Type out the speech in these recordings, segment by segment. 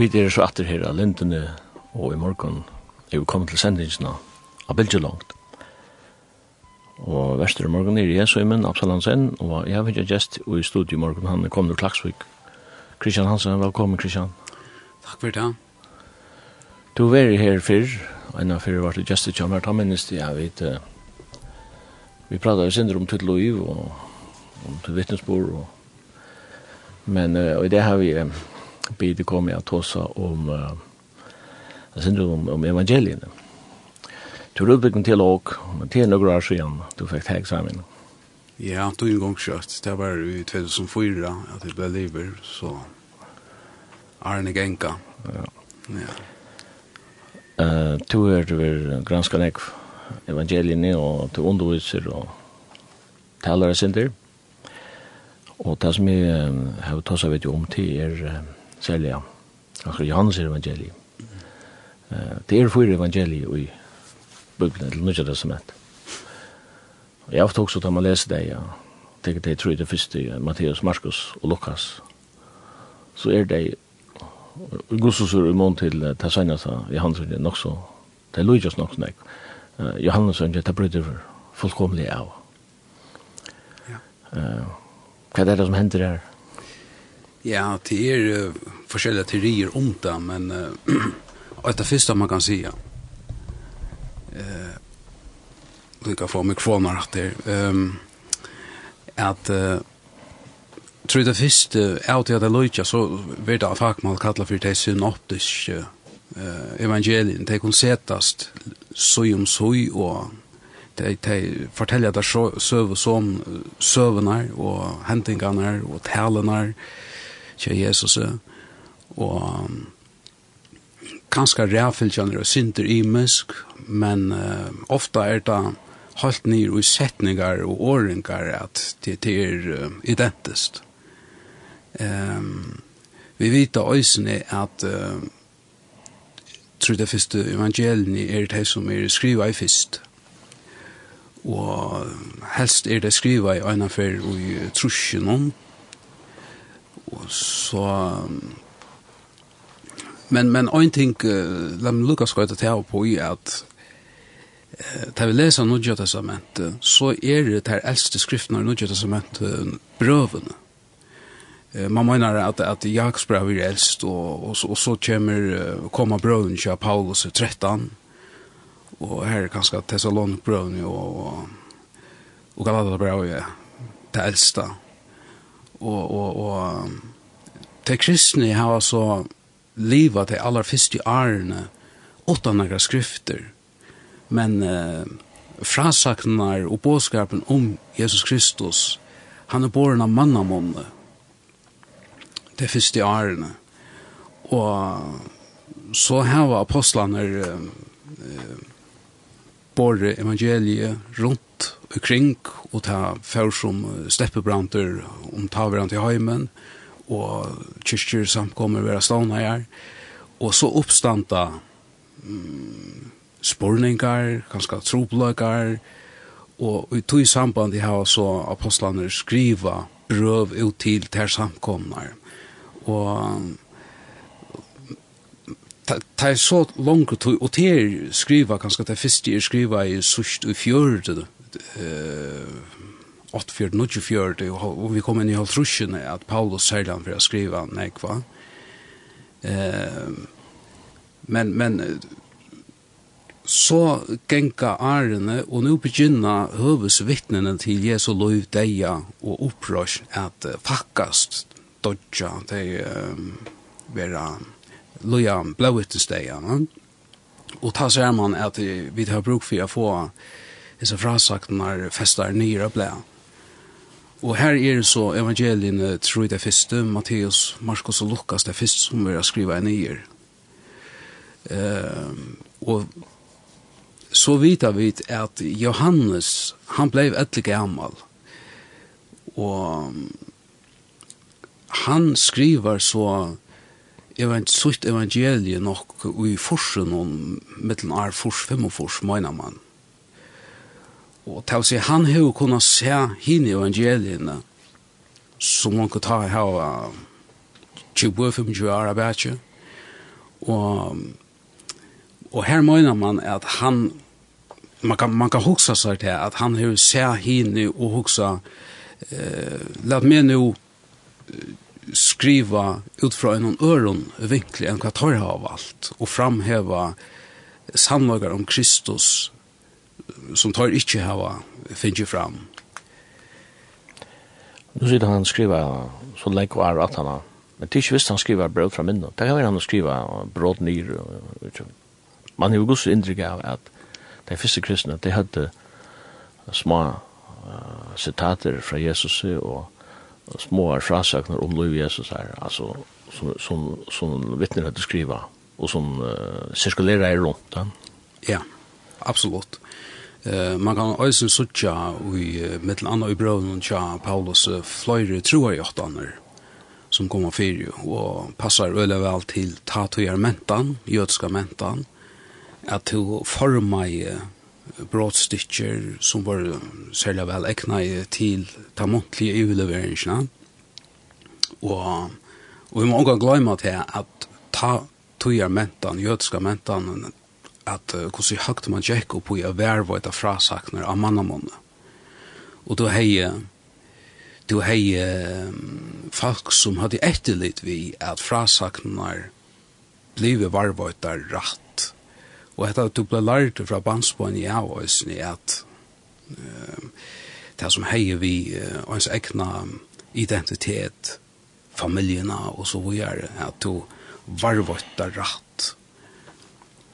Vi er så atter her av lindene, og i morgen er vi kommet til sendingsene av Bilge langt. Og i morgen er jeg, så er min Absalansen, og jeg har vært gjest i studiet i morgen, han kom til Klagsvik. Kristian Hansen, velkommen Kristian. Takk for det. Du var her før, en av før var til gjest i Kjammer, ta minnes det, jeg vet, vi pratet jo sender om Tutt Loiv, og om Tutt Vittnesbord, og Men uh, og i det har vi bit kommer jag att ta om uh, alltså om, om evangelierna. Du rubbar kun till och till några år sedan du fick ta examen. Ja, tog en gång kört. Det var i 2004 att det blev livet så Arne Genka. Ja. Ja. Eh, uh, du är väl ganska näck evangelierna och du undervisar och talar sin där. Och det som jag har tagit sig om till er særlig, ja. Akkur Johannes er evangeliet. Uh, det er fyrir evangeliet i Bibelen, til Nudja Testament. Og jeg ofte også, tar man lese det, ja, tenker det, jeg det første, Matteus, Markus og Lukas, så er det Gussusur i mån til Tassanjasa, Johannes er nok så, det er Lujas nok så nek. Johannes er det bryter fullkomlig av. Ja. Uh, hva er det som hender her? Ja, det är uh, forskjellige teorier om det, men uh, det första man kan säga. Eh, du kan få mikrofoner att det. Ehm att uh, tror det første er til at det løyter, så vet jag att fagmål kallar för det synoptiske uh, evangelien det kan sättas så om søy, och det det fortäljer det så söv som og och og och talarna til Jesus og kanskje rævfylgjene og synder imesk, men uh, ofta er det halt nir i setningar og åringar at det, det er uh, identisk. Um, vi vet øysene at uh, tror det første evangelien er det som er skriva i fyrst. Og helst er det skriva i øynafær og i trusjen om, Og så... Men, men ein ting, uh, la meg lukka skoita på i at uh, ta vi leser Nudja Testamentet, så er det her eldste skriftene av Nudja uh, brøvene. Uh, man mener at, at Jakobs brev er eldst, og, og, og så kommer, uh, kommer brøven til Paulus 13, og her er kanskje Thessalonic brøven og, og, og Galata brev er det eldste og, og, og te kristne har så leva til aller første årene åtta några skrifter men eh, frasaknar og båskapen om Jesus Kristus han er borren av mannamånne de første årene og så har apostlene eh, borre evangeliet rundt kring og ta fer som steppebranter om taverant i heimen og kyrkjer samkommer vera stående her og så uppstanta mm, sporningar, kanskje trobløkar og i tog samband i her så apostlarna skriva brøv ut till ter samkomnar. Och ta er så langt og til skriva kanskje det første skriva i sørst og fjørde 8-4-9-4, og vi kom inn i halvtrusjene at Paulus för att skriva skrive nekva. Eh, men, men så genka ærene, og nå begynner høvesvittnene til Jesu lov deia og opprørs at fakkast dodja, de um, vera loja blåvittens deia. Og ta ser man at vi har bruk for å få disse frasaktene festar nye og. Og her er det så evangeliene tror det første, Matteus, Markus og Lukas det første som vi har skrivet i nye. Uh, og så vita vi at Johannes, han blei etter gammal. Og han skriver så event sucht evangelie nok i forsen om mitteln ar fors fem og fors mener man. Og til å si, han har jo kunnet se henne evangeliene, som man kan ta her av 20-25 år av bætje. Og, og her mener man at han, man kan, man kan huske seg til at han har se henne og huske, eh, la meg nå skriva ut fra en øron vinkli enn hva tar jeg av alt, og framheva sannlager om Kristus som tar ikke hava finner fram. Nu sitter han skriva så lenge var at han har. Men det er ikke visst han skriva brød fra minnet. Det kan være han skriva brød nyr. Man har jo gos inntrykk av at de første kristne, de hadde små uh, sitater fra Jesus og små frasøkner om lov Jesus her, altså som, som, som vittner hadde skriva og som uh, cirkulerer rundt den. Ja, absolutt. Eh man kan også søkja i mittel anna i brøven tja Paulus fløyre troar jåttaner som kommer fyrir og passar øyla vel til ta mentan, jødska mentan at to forma i brotstykker som var særlig vel ekna til ta muntlige iuleveringsna og og vi må også glemme til at ta tøyar mentan, jødska mentan at uh, hvordan høyt man tjekk opp i å være hva etter frasakner av mannamånene. Og da hei du hei um, folk som hadde etterlitt vi at frasakner blive varva etter rett. Og etter at du ble lært fra bandsbån i av oss i at um, det som hei vi uh, ens egna identitet, familjena og så videre, at du varva etter rett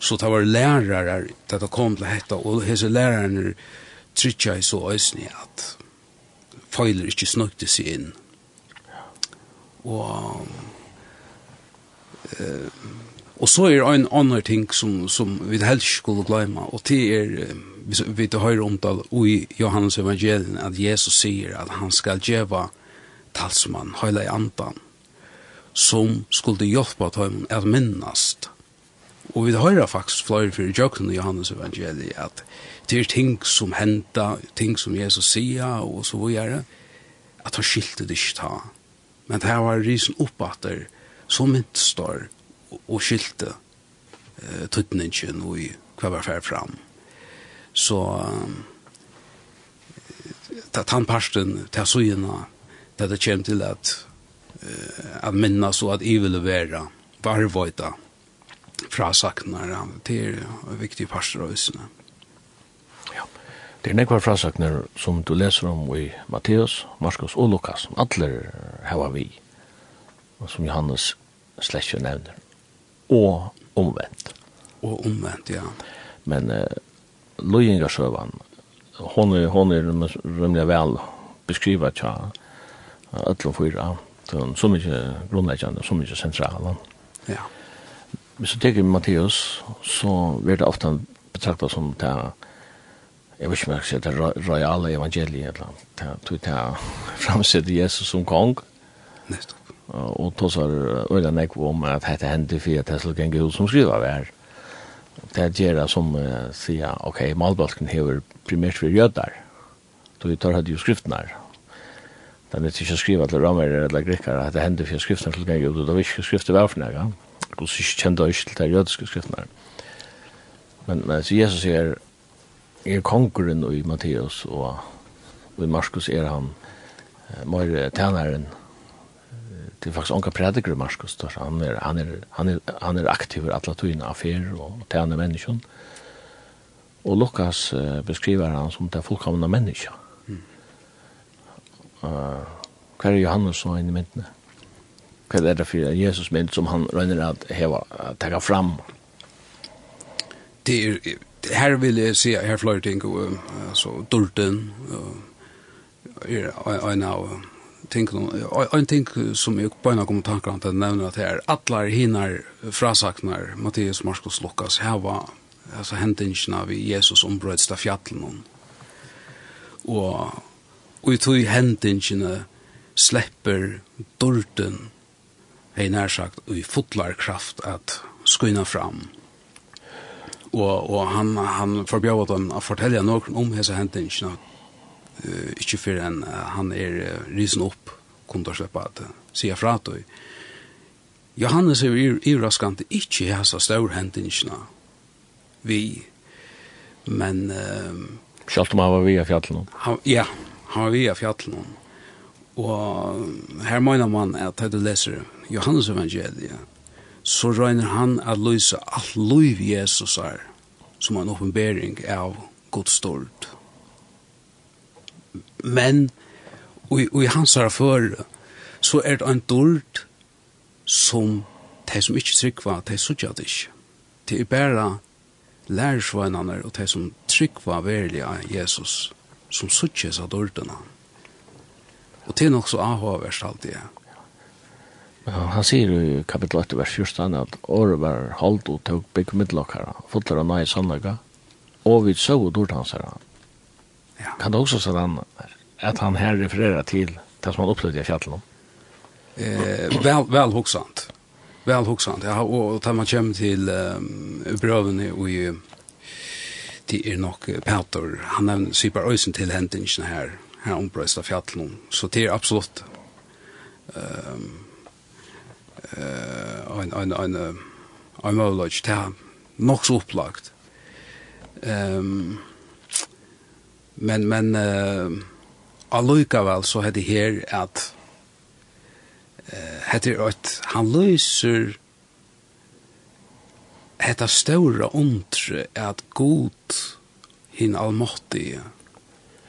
Så det var lærere det det kom til dette, og disse lærerne trykker jeg så øsne at feiler ikke snøkte seg inn. Og eh, og så er en annen ting som, som vi helst skulle glemme, og det er vi, vi om det, i Johannes evangelien at Jesus sier at han skal gjøre talsmann, høyla i andan, som skulle hjelpa dem at minnast Og vi høyra faktisk fløyre fyrir jøkken i Johannes evangeliet at det er ting som henda, ting som Jesus sier og så videre, at han skilte det ikke ta. Men det her var risen oppatter som ikke står og skilte eh, tøtningen og i hva var fær fram. Så um, tannparsten, tannsyna, det det kjem til at, uh, at minna så at ivelevera varvøyta fra saknar, det er en viktig pastor av husene. Ja, det er nekvar frasaknar som du leser om i Matteus, Markus og Lukas, som alle hava vi, og som Johannes slett nevner, og omvendt. Og omvendt, ja. Men uh, Løyingarsøvan, hon er, hon er rymlig vel beskriva tja ætlum fyra, så mykje grunnleggjande, så mykje sentrala Ja hvis du tenker Matteus, så blir det ofte betraktet som det Jeg vet ikke om jeg sier det royale evangeliet, eller annet. Det er fremsett Jesus som kong. Nettopp. Og tog så er det nek om at dette hendte for at det skal gjenge ut som skriver vær. Det gjør det som sier, ok, malbalken hever primært for jødar. Då vi tar hatt jo skriftene Det er ikke å skrive til ramer eller grekkere at det hender for skriften skal gjenge ut, og det er ikke skriftet vær for noe og så kjente jeg ikke til det jødiske skriftene. Men, men så Jesus er, er kongeren i Matteus, og, og i Markus er han uh, mer tæneren. Det er faktisk onka prediker i Markus, han er, han er, han er, han er aktiv i alle tøyene affærer og tæner menneskene. Og Lukas uh, beskriver han som det fullkomne mennesker. Mm. Uh, hva er Johannes og inn i myndene? hva er det for Jesus mynd som han røyner at heva tega fram? Det er, her vil jeg si, her flere ting, altså, Dorten, er en av ting, en ting som jeg bare kommer tanker om til å nevne at her, atler hinar frasaknar Mattias Marskos Lukas heva, altså hendingsna vi Jesus ombrødsta fjallen og og i tog hendingene slipper dårten hei nær sagt, i fotlar kraft at skynda fram. Og, og han, han forbjød dem å fortelle noen om hese hendingene, uh, ikke for en, uh, han er uh, risen opp, kunne slippe at uh, sier fra til. Johannes er ivraskant ikke hese størhendingene vi, men... Uh, Kjalt om han var via fjallet Ja, han var via fjallet Og her mener man at da du leser Johannes evangeliet, så røyner han at løse alt liv Jesus er, som en oppenbering av Guds stort. Men, og, i hans her før, så er det en dort som de som ikke trykker, de sutja det ikke. Det er bare lærersveinene og de som trykker verlig av Jesus, som sutja seg dortene. Og det er nok så avhåverst alltid, ja. Ja, han sier i kapitel 8, vers 14, at året var holdt og tog bygg middelokkere, fotler av nøye sannløkka, og vi så og dort hans herre. Ja. Kan du også se den, at han her refererer til det som han opplevde i fjallet om? Eh, vel, vel hoksant. Vel hoksant. Ja, og, da man kommer til um, brøvene og i, det er nok Peter, han nevner syper øysen til hendingen her, her ombrøst av fjallet Så det er absolutt um, uh, en, en, en, en møvløg til ham. Nok så opplagt. Um, men, men uh, allikevel så er det her at uh, heter at han løser hetta stora ondre at god hin allmåttige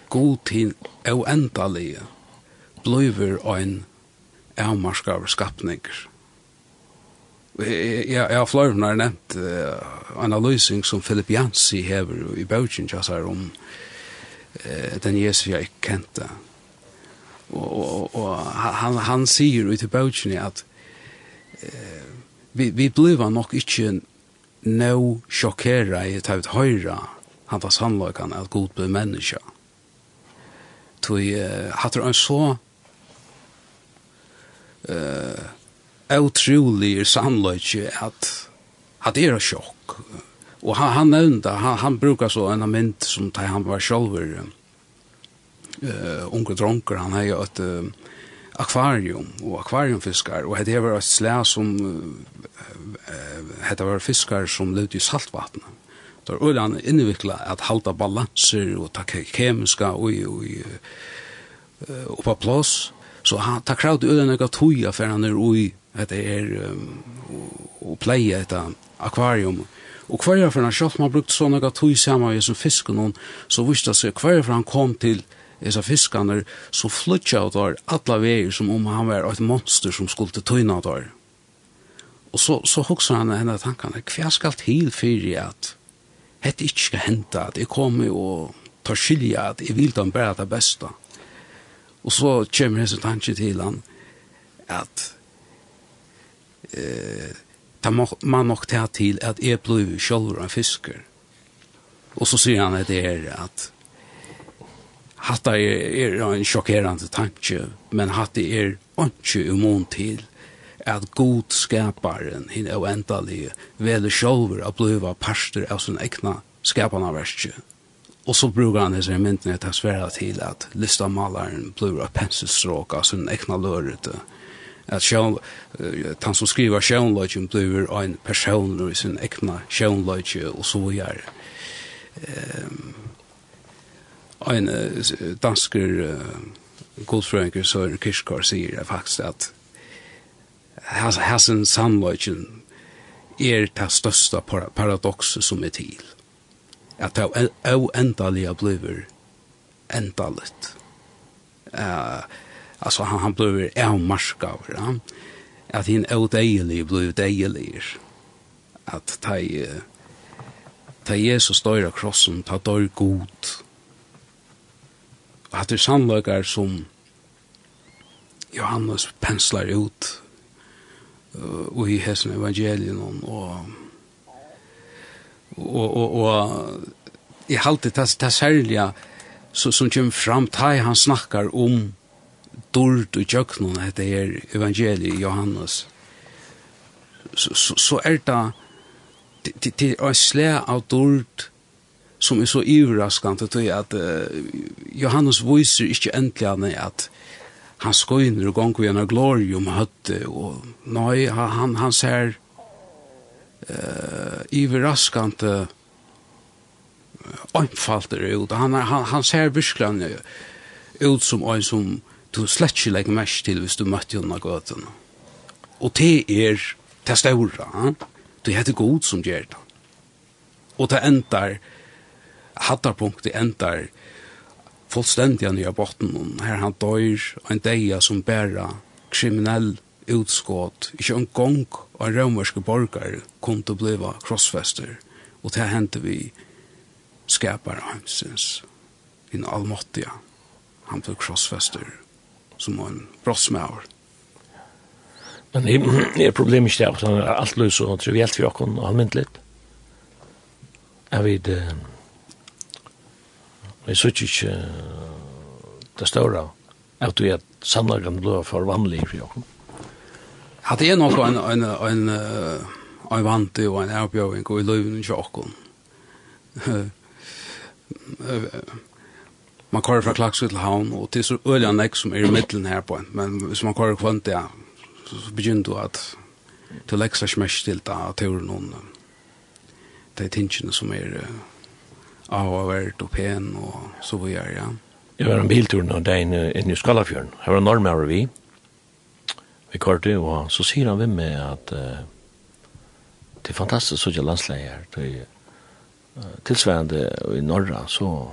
god til og endalige bløyver ein avmarskar skapninger. Jeg, jeg har flere når jeg nevnt uh, en analysing som Philip Jansi hever i Bøtjen, jeg sier om uh, den Jesus jeg ikke kjente. Og, og, og han, han sier ut i Bøtjen at uh, vi, vi bliva nok ikke nå sjokkera i taut høyra han var sannløkene at god ble menneska. Mm tog hatur ein så eh utrolig samløyke at at det er sjokk. Og han, han nevnte, han, han brukar så en mynd som da han var sjolver uh, unge dronker, han hei et uh, akvarium og akvariumfiskar, og det var et slæ som uh, det var fiskar som levde i saltvattnet. Det er øyne innvikla at halda balanser og ta kemiska og oppa plås. Så han tar krav til øyne nekka toja for han er ui at det er og pleie et akvarium. Og hver for han selv har brukt sånn nekka toj saman vi som fisken så visste seg hver for han kom til Esa fiskarna så flutja ut var alla vägar som om han var ett monster som skulle tøyna ut var. Og så, så huxar han henne tankarna, hva skal til fyrir at hette ikke skal hente, at jeg kommer og tar skilja, at jeg vil dem bare det beste. Og så kommer jeg så tanke til han, at eh, ta man nok ta til at jeg blir sjølver en fisker. Og så sier han at det er at hatta er, er en sjokkerande tanke, men hatt er ikke umon til at god skaparen, hin og endalige, veler sjolver å bliva parster av sin egna skapana verskje. Og så brukar han disse myndene til å svære til at listamalaren blir av penselstråk av sin egna lørete. At sjøn, uh, han som skriver sjønløgjen blir av en person i sin egna sjønløgje og så gjør. Um, en uh, dansker uh, godfrøynker Søren Kirskår sier faktisk at hasen samløgjen er det største paradoxet som er til. At det uendelige blir endalet. Uh, altså han, han blir avmarskaver. Ja? At hin udeilige blir deilige. At det uh, ta Jesus døyra krossen, ta døyr god. At det er sannløkar som Johannes penslar ut og i hessen evangelien og og og og i halde tas tas særliga så som kjem fram tai han snakkar om dult og jøknun det er evangeliet Johannes. Så så, så er ta til til ein av dult som er så iverraskande til at uh, Johannes viser ikke endelig at han skoiner og gong vi en glorium høtte, og nei, han, han ser uh, iverraskante omfalter ut. Han, han, han ser virkelig ut som en som du slett ikke legger mest til hvis du møtte henne av gøten. Og det er det større. Han? Det heter god som gjør det. Og det endar, hattarpunktet endar, uh, fullständiga nya botten, her han dör en deia som bæra, kriminell utskott inte en gong och en romersk borgar kom til bliva krossfester, og det hände vi skapar hansens, in allmåttiga, han blev krossfester, som en brottsmäver Men det er problemet ikke det, at han er alt løs og trivielt for oss, og almindelig. Jeg vet, Men jeg synes ikke det større at du er sannlagen blå for vanlig for jokken. Ja, det er nok en, en, en, en vant og en erbjøring og i løven i jokken. Man kører fra Klaksvig til Havn, og det er så øyelig anlegg som er i middelen her på en, men hvis man kører kvant, ja, så begynner du at til leksa smest til da, til noen, de tingene som er, uh, avhvert og pen og så vi videre, ja. Jeg var en biltur nå der inne, inne i Skallafjøren. Her var Norma og vi. Vi kørte, og så sier han ved meg at uh, det er fantastisk så ikke landsleie her. Det er uh, tilsværende i Norra, så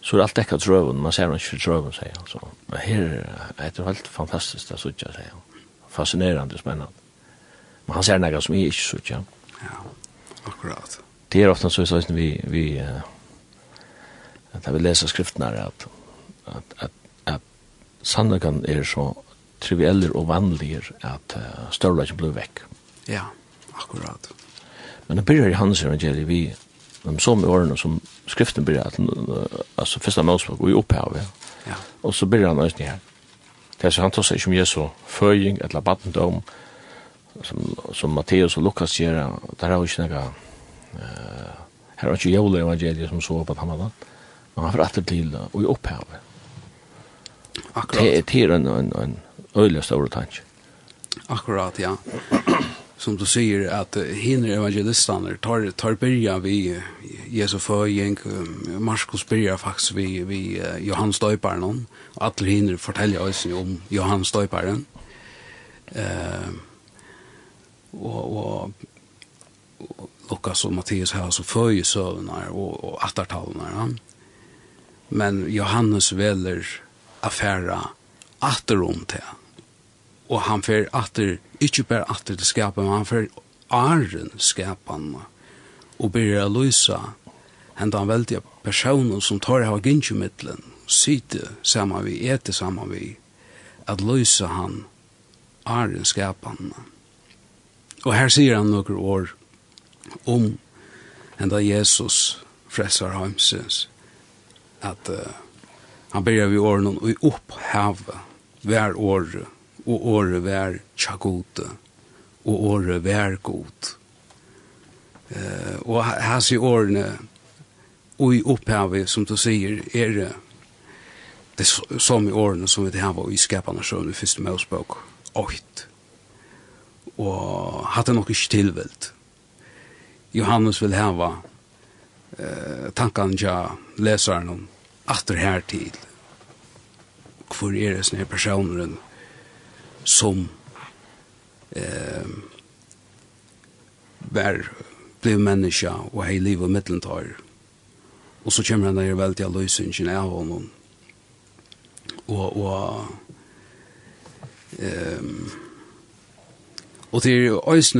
så er alt dekket drøven, man ser ikke drøven, sier han. Så, men her er det helt fantastisk det er sånn, sier han. Fascinerende, spennende. Men han ser noe som jeg ikke sånn. Ja, akkurat det är ofta så så vi vi att vi läser skrifterna att att att att sannokan är så triviella och vanliga att uh, större blir veck. Ja, akkurat. Men det börjar i hans evangeliet vi de som åren som skriften börjar att alltså första Mosebok och i upphav. Ja. ja. Och så börjar han nästan här. Det är så han tar sig som Jesu föring eller battendom som, som Matteus och Lukas gör. Där har vi inte några Her var ikke jævla evangeliet som så på Pamela, men han fratter til og i opphavet. Akkurat. Det er en, en, en øyelig stor tanke. Akkurat, ja. Som du sier, at hinner evangelistene tar, tar byrja vi Jesu Føyeng, Marskos byrja faktisk vi, vi uh, Johannes Døyparen, og alle hinner forteller oss om Johannes Døyparen. Uh, og, og Lukas og Matteus här så följer sövnar och, och attartalnar. Men Johannes veler affæra atter om det. Och han fer atter, inte bare atter til skapen, men han får arren skapan och börjar lösa hända han veldig personer som tar av gynsjumittlen, sitter samman vi, äter samman vi, att lösa han arren skapen. Och här säger han några år om enda Jesus frelsar heimsins at uh, han byrjar vi åren og i opphavet hver år og året vær tjagote og året vær god uh, og her sier årene og i opphavet som du sier er det det som i årene som vi har var i skapande sjøen i første møsbok 8 og hatt det nok ikke tilvelt Johannes vil hava eh, tankan ja lesaren om atter her til. Hvor er det sånne personer som eh, var ble menneska og hei liv og mittelentar og så kommer han der veldig av løsningen av honom og og ehm Og det er også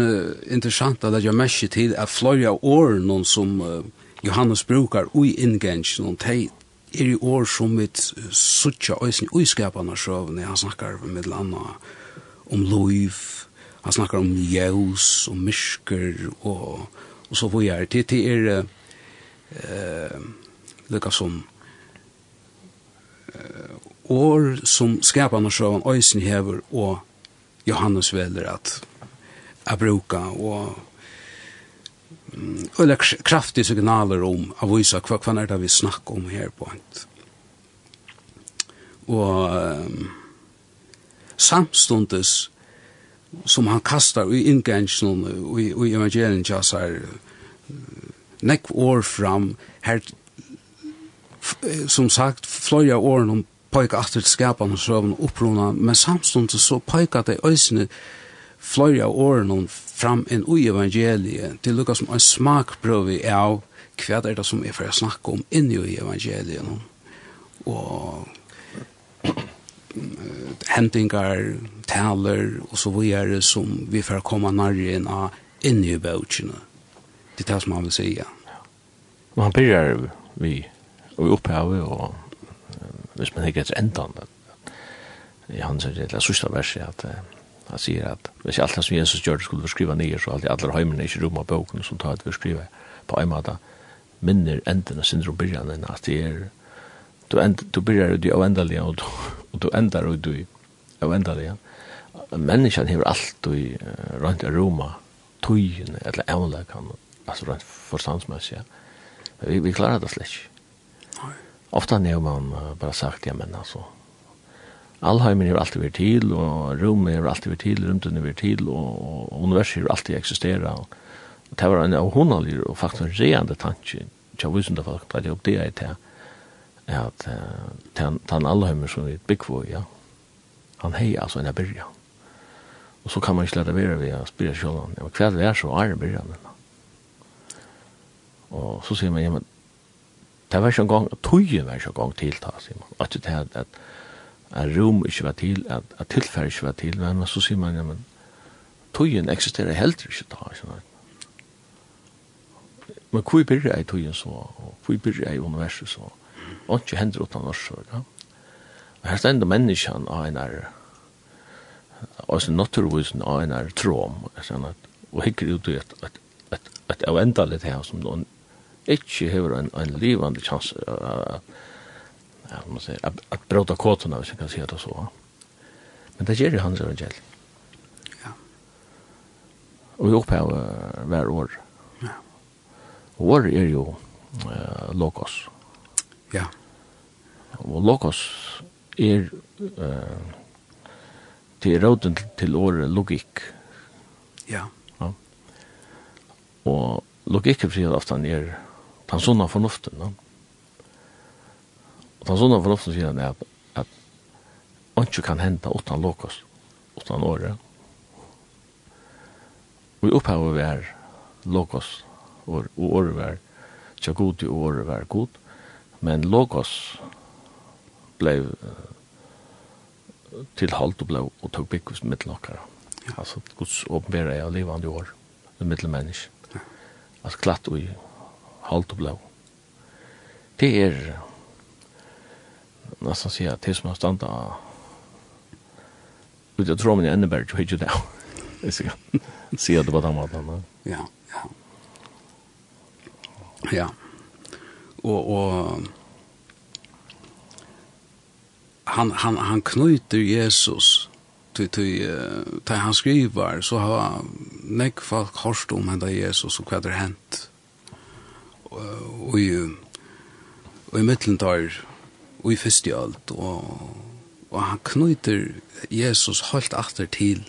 interessant at jeg mest til at flere av årene som uh, Johannes brukar ui ingens noen de er i år som vi suttja òsne ui skapana sjøvene. Han snakkar med landa om loiv, han snakkar om jævs og mysker og, og så hvor er. Det, det er uh, lukka som uh, år som skapana sjøvene òsne hever og Johannes veler at a bruka og um, eller kraftige signaler om å visa hva, hva er det vi snakker om her på hent. Og um, samstundes som han kastar i ingengen og i, i evangelien jasar neck år fram her som sagt fløya åren om peika aftur skapan og søvn opprona men samstundes så pojka det òsne fløyre av årene fram en ui evangeliet, til lukka som en smakprøve av hva er det som er for å snakke om inn i evangeliet. Og hentingar, taler og så videre som vi får komme nærmere inn av inni i bøkene. Det er det som han vil si, ja. Men han begynner vi, og vi opphavet, og hvis man ikke er enda i hans er det sørste verset, at Han sier at hvis alt det som Jesus gjør det skulle skrive nye, så alt i allar heimene ikke rom av boken som tar at vi skriver på en måte. Minner enden av syndrom byrjanen at det er du, end, du byrjar ut i avendelig og du, og du endar ut i avendelig. Menneskjan hever alt i uh, rundt av Roma tøyene, eller evnleggen altså rundt forstandsmessig. Ja. vi, vi klarar det slett ofta når man uh, bara sagt ja men altså Alheimer har alltid vært til, og rommet er alltid vært til, Rumten er vært til, og, og universet er alltid eksisteret. Og, og det var en av hundalig og faktisk reende tanke, tja visen da folk, at jeg oppdeget det, at den Alheimer som vi byggvå, ja, han hei altså en av byrja. Og så kan man ikke lade være ved å spyrre sjålan, ja, hva er det så er det byrja, men Og så sier man, ja, men det var ikke en gang, tøyen var ikke en gang tiltak, sier man, at det er at, at at rom ikke var til, at, at tilfærd ikke var til, men så sier man, ja, men tøyen eksisterer heller ikke da, ikke sant? Men hvor blir jeg tøyen så, og hvor blir jeg universet så, og ikke hender uten norsk, ja? Og her stender menneskene av en er, og altså naturvisen av en er tråm, og hikker ut i et, et, et, et avendelig her som noen ikke har en, en livande chans at uh, ja, man säger, att, att bråta kåtorna, hvis jag kan säga det så. Men det ger ju hans evangel. Ja. Och vi upphaver hver år. Ja. Och år är ju uh, lokos. Ja. Og lokos er uh, til råden til året logikk. Ja. ja. Og logikk er fri at ofte er den sånne fornuften. Ja. No? Og den sånne fornuften sier han er at, at ikke kan hente utan lokos, utan året. Vi opphaver vi er lokos, og året vi er ikke god i året vi er god, men lokos blei til halt og ble og tog byggus mittelokkara. Ja. Altså, Guds åpenbære er livande år, det mittelmennesk. Ja. Altså, klatt og i og ble. Det er nästan säga till som har stannat ut jag tror men ännu bättre vet ju det. Det ska se att det var den man. Ja, ja. Ja. Och och han han han knyter Jesus till till till han skriver så har näck folk hörst om hända Jesus och vad det hänt. Och och i och i mitten där i første alt, og, og han knyter Jesus holdt atter til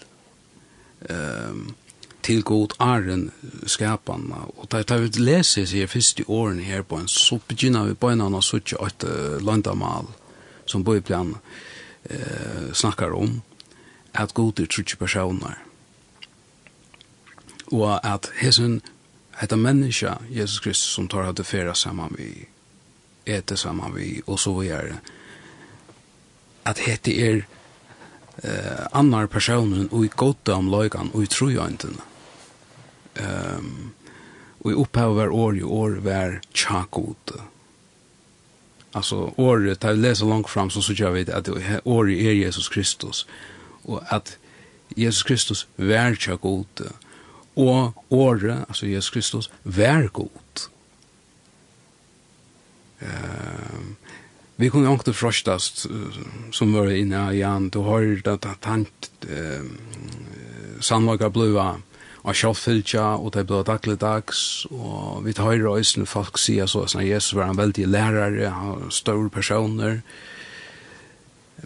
um, til god æren skapene. og da ta ut lese seg første åren her på en så begynner vi på en annen suttje et uh, landamal som Bibelen eh, snakker om at god er trutje personer og at hesen hetta menneske, Jesus Kristus som tar hadde færa sammen vi ete saman vi, og så er at hette er eh, annar personen og i gode om løygan og i trojøyntene. Um, og i opphavet var år i år var tjakot. Altså året, da vi leser langt fram, så sier vet at året er Jesus Kristus. Og at Jesus Kristus var tjakot. Og året, altså Jesus Kristus, var god vi kunne jo ikke frostast som var inne i han då har det att han samlaga blua og sjálffylgja, og det ble daglig dags, og vi tar høyre røysene folk sier så, sånn, Jesus var en veldig lærare, han større personer,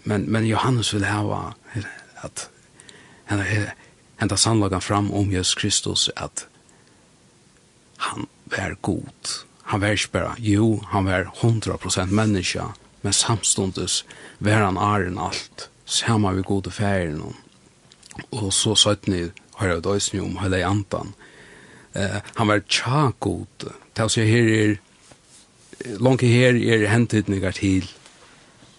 men, men Johannes vil hava at henta sannlagan fram om Jesus Kristus, at han var god, han var ikke bare, jo, han var 100% menneske, men samstundes var han æren alt, saman vi gode færen. Og så søttene har jeg døysen om hele antan. Eh, han var tja god, til å si her er, langt her er hentidninger til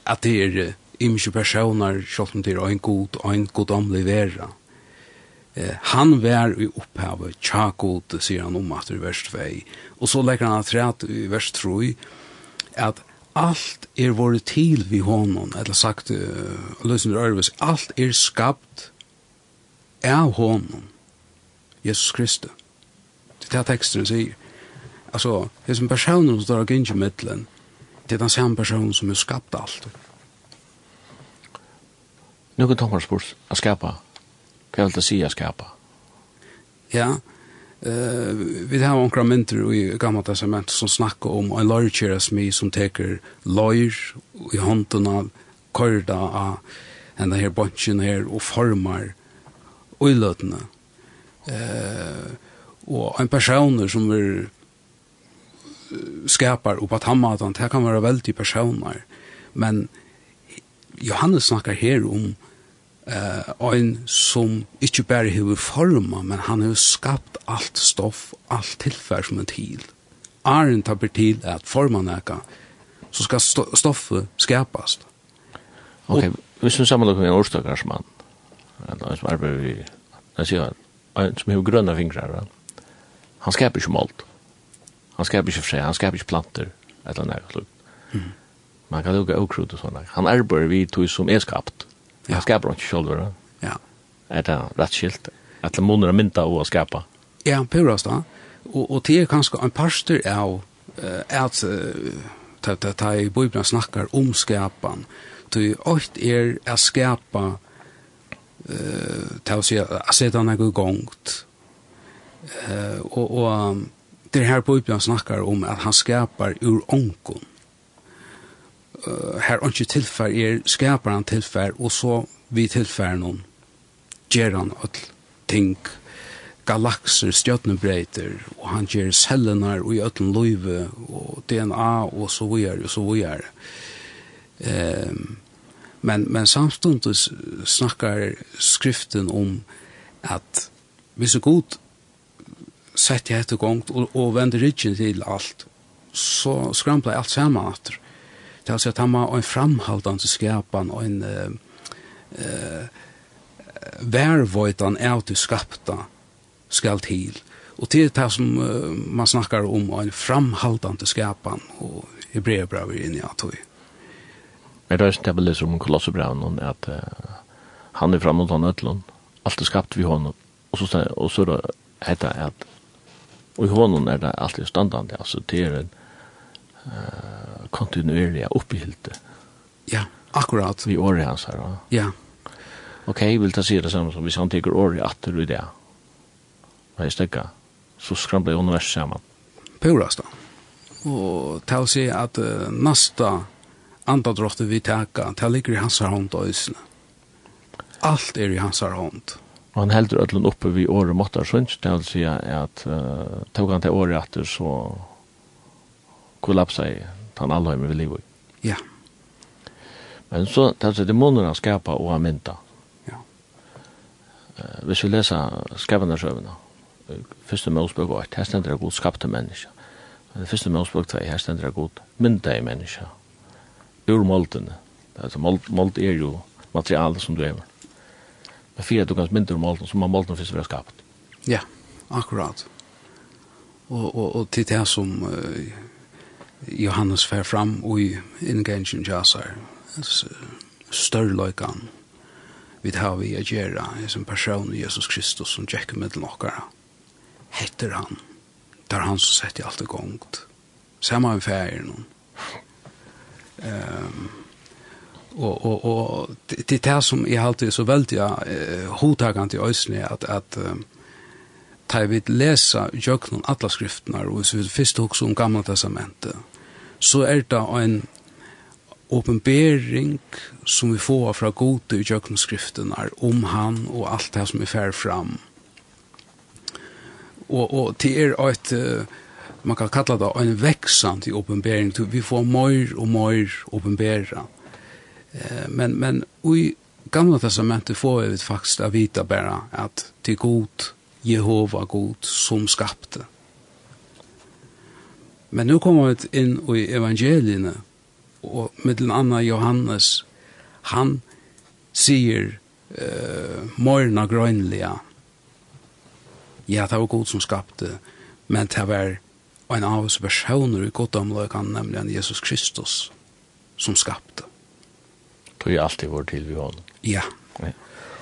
at det er imkje personer, selv om det er en god, en god omlig vera. Eh, han var i opphavet, tjakot, sier han om at i vers 2, og så legger han at i vers 3, at allt er vore til vi honom, eller sagt, uh, løsner Ørves, alt er skapt av honom, Jesus Kristus. Det er det teksten sier. Altså, det er som personen som står av gynnsemidlen, det er den samme personen som er skapt alt. Nå kan Thomas spørs, å skapa Hva vil det si å skapa? Ja, uh, vi har omkra mynter i gamla testament som snakkar om en lojkjera smi som teker lojr i hånden av korda av denne her bunchen her og formar uiløtene. Uh, og en personer som er skapar og på tammatan, det kan være veldig personer. Men Johannes snakkar her om eh ein som ikke bare har forma, men han hevur skapt alt stoff, alt tilfær som er til. Arn tapper til at forma naka, så skal stoffet skapast. Ok, hvis vi sammenlukker med en årstakarsmann, en som arbeider vi, jeg sier han, som har grønne fingrar, han skaper ikke målt. Han skaper ikke frø, han skaper ikke planter, et eller annet. Mm. Man kan lukke okrut og sånne. Han arbeider vi tog som er skapt. Ja. Skapa ikke sjølver, da? Ja. Er det rett skilt? At det måneder mynda å skapa? Ja, purast da. Og, og det er kanskje en parster av uh, at ta ta ta i bibeln snakkar om skapan. Du åt er er skapa eh ta oss ja seta nokre gongt. Eh och og det här bibeln snackar om att han skapar ur onkon uh, her ikke tilfær er skaper han tilfær, og så vi tilfær noen, gjør han all ting, galakser, stjøtnebreiter, og han gjør cellenar og i øtlen løyve, og DNA, og så videre, og så videre. Um, men, men samståndet snackar skriften om at hvis er god sett jeg etter gongt og, og vender ryggen til alt, så skrampla alt saman atter. Det er at han var en framhaldende skapan och en uh, uh, værvøytan av til skapta skal til. Og til det som uh, man snakkar om en framhaldande skapan og i vi er i att vi. det røyst til å om Kolossebraun at uh, han er framåt han ötlun. Allt er skapt vi honom. Og så, og så heter det at og i honom er det alltid standande. Altså det er en uh, kontinuerliga uppehilde. Ja, akkurat. Vi året hans här. Va? Ja. Okej, okay, vill ta se det samma som vi han tar året att du det. Hva er stäcka? Så skramlar universet sammen. samman. da. Og Och å si att uh, nästa andadrotte vi täcka, ta ligger i hans hånd och isna. Allt är i hans hånd. Og han heldur öllun uppe vi året måttar sunns, det vil si at uh, tog han til året etter så kollapsa i tan allheim vi livet. Ja. Men så tar sig demonerna skapa och aminta. Ja. Eh, vi leser läsa søvnene, første Första Mosebok var her stender det god skapte människa. Första Mosebok 2 her stender det god mynta i människa. Ur måltene. Altså målt er är ju material som du är. Men för att du kan mynta ur molten så man molten först være skapat. Ja, akkurat. Och, och, och til det som uh, Johannes fer fram og i inngangen jasar størrløykan vi tar vi a gjera i person Jesus Kristus som tjekk med den okkara hetter han der han som setter alt i gongt samma med færer noen um, og, og, og det er det som jeg alltid er så veldig uh, hodtagant i øysene at, at um, tar vi lesa jöknum alla skriftnar og hvis vi fyrst hugsa om gamla testamentet så er det en åpenbering som vi får fra gode i jöknum skriftnar om han og alt det som är fer fram. Og, og til er et man kan kalla det en veksant i åpenbering vi får mer og mer åpenbera men, men i gamla testamentet får vi faktisk å vita bara at til god Jehova god som skapte. Men nu kommer vi inn i evangeliene, og med den andre Johannes, han sier uh, morna grønlige, ja, det var god som skapte, men det var en av oss personer i goddomløkene, nemlig Jesus Kristus, som skapte. Det er alltid vår til vi hånden. Ja. Ja.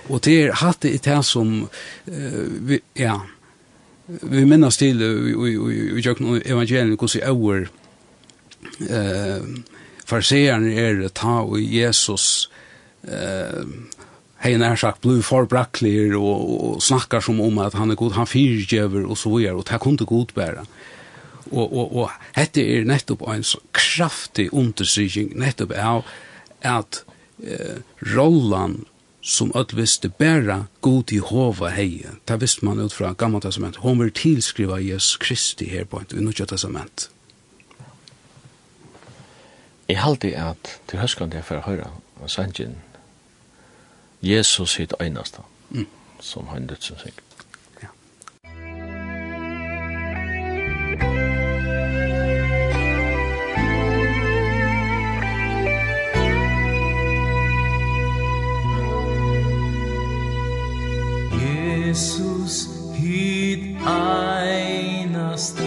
Og det er hatt det i det som, uh, vi, ja, vi minnes til i jøkken evangelien hvordan øver eh, farseeren er ta og Jesus eh, hei nær sagt blir forbrakler og, og snackar som om at han er god, han fyrtjøver og så videre, og det kunne god bæra. Og, og, og dette er nettopp en så kraftig understrykning nettopp av at eh, rollen som öll visste bära god i hova heje. Det visste man ut från gamla testament. Hon vill tillskriva Jesus Kristi här på ett i nya testament. Jeg halte at til høskan det for å høre av sangen Jesus sitt eneste mm. som han dødsen sikkert. Jesus hit einast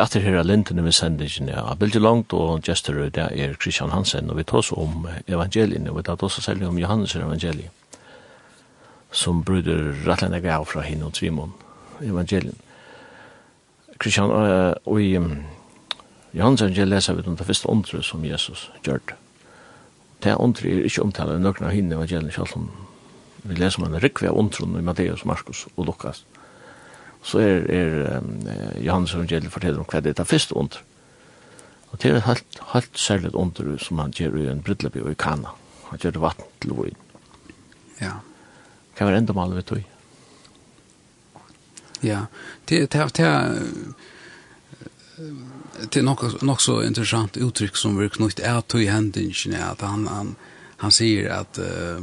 er atter her av lintene med sendingen av Bildi Langt og Gjester det er Christian Hansen, og vi tar oss om evangelien, og vi tar oss selv om Johannes evangeliet, som bryder rettelig gav fra henne og Trimon, evangelien. Christian, uh, og i um, Johannes evangeliet leser vi om det første åndre som Jesus gjør det. Det åndre er ikke omtale av nøkken av henne evangelien, selv om vi leser om en rikve av åndren i Matteus, Markus og Lukas så er, er um, Johannes evangeliet forteller om hva det er første under. Og det er helt, helt særlig under som han gjør i en brydleby og i Kana. Han gjør det vatten til vågen. Ja. Hva var enda maler vi tog? Ja, det er det det er nok, nok så interessant uttrykk som vi knytt er tog hendingen, at han, han, han sier at uh,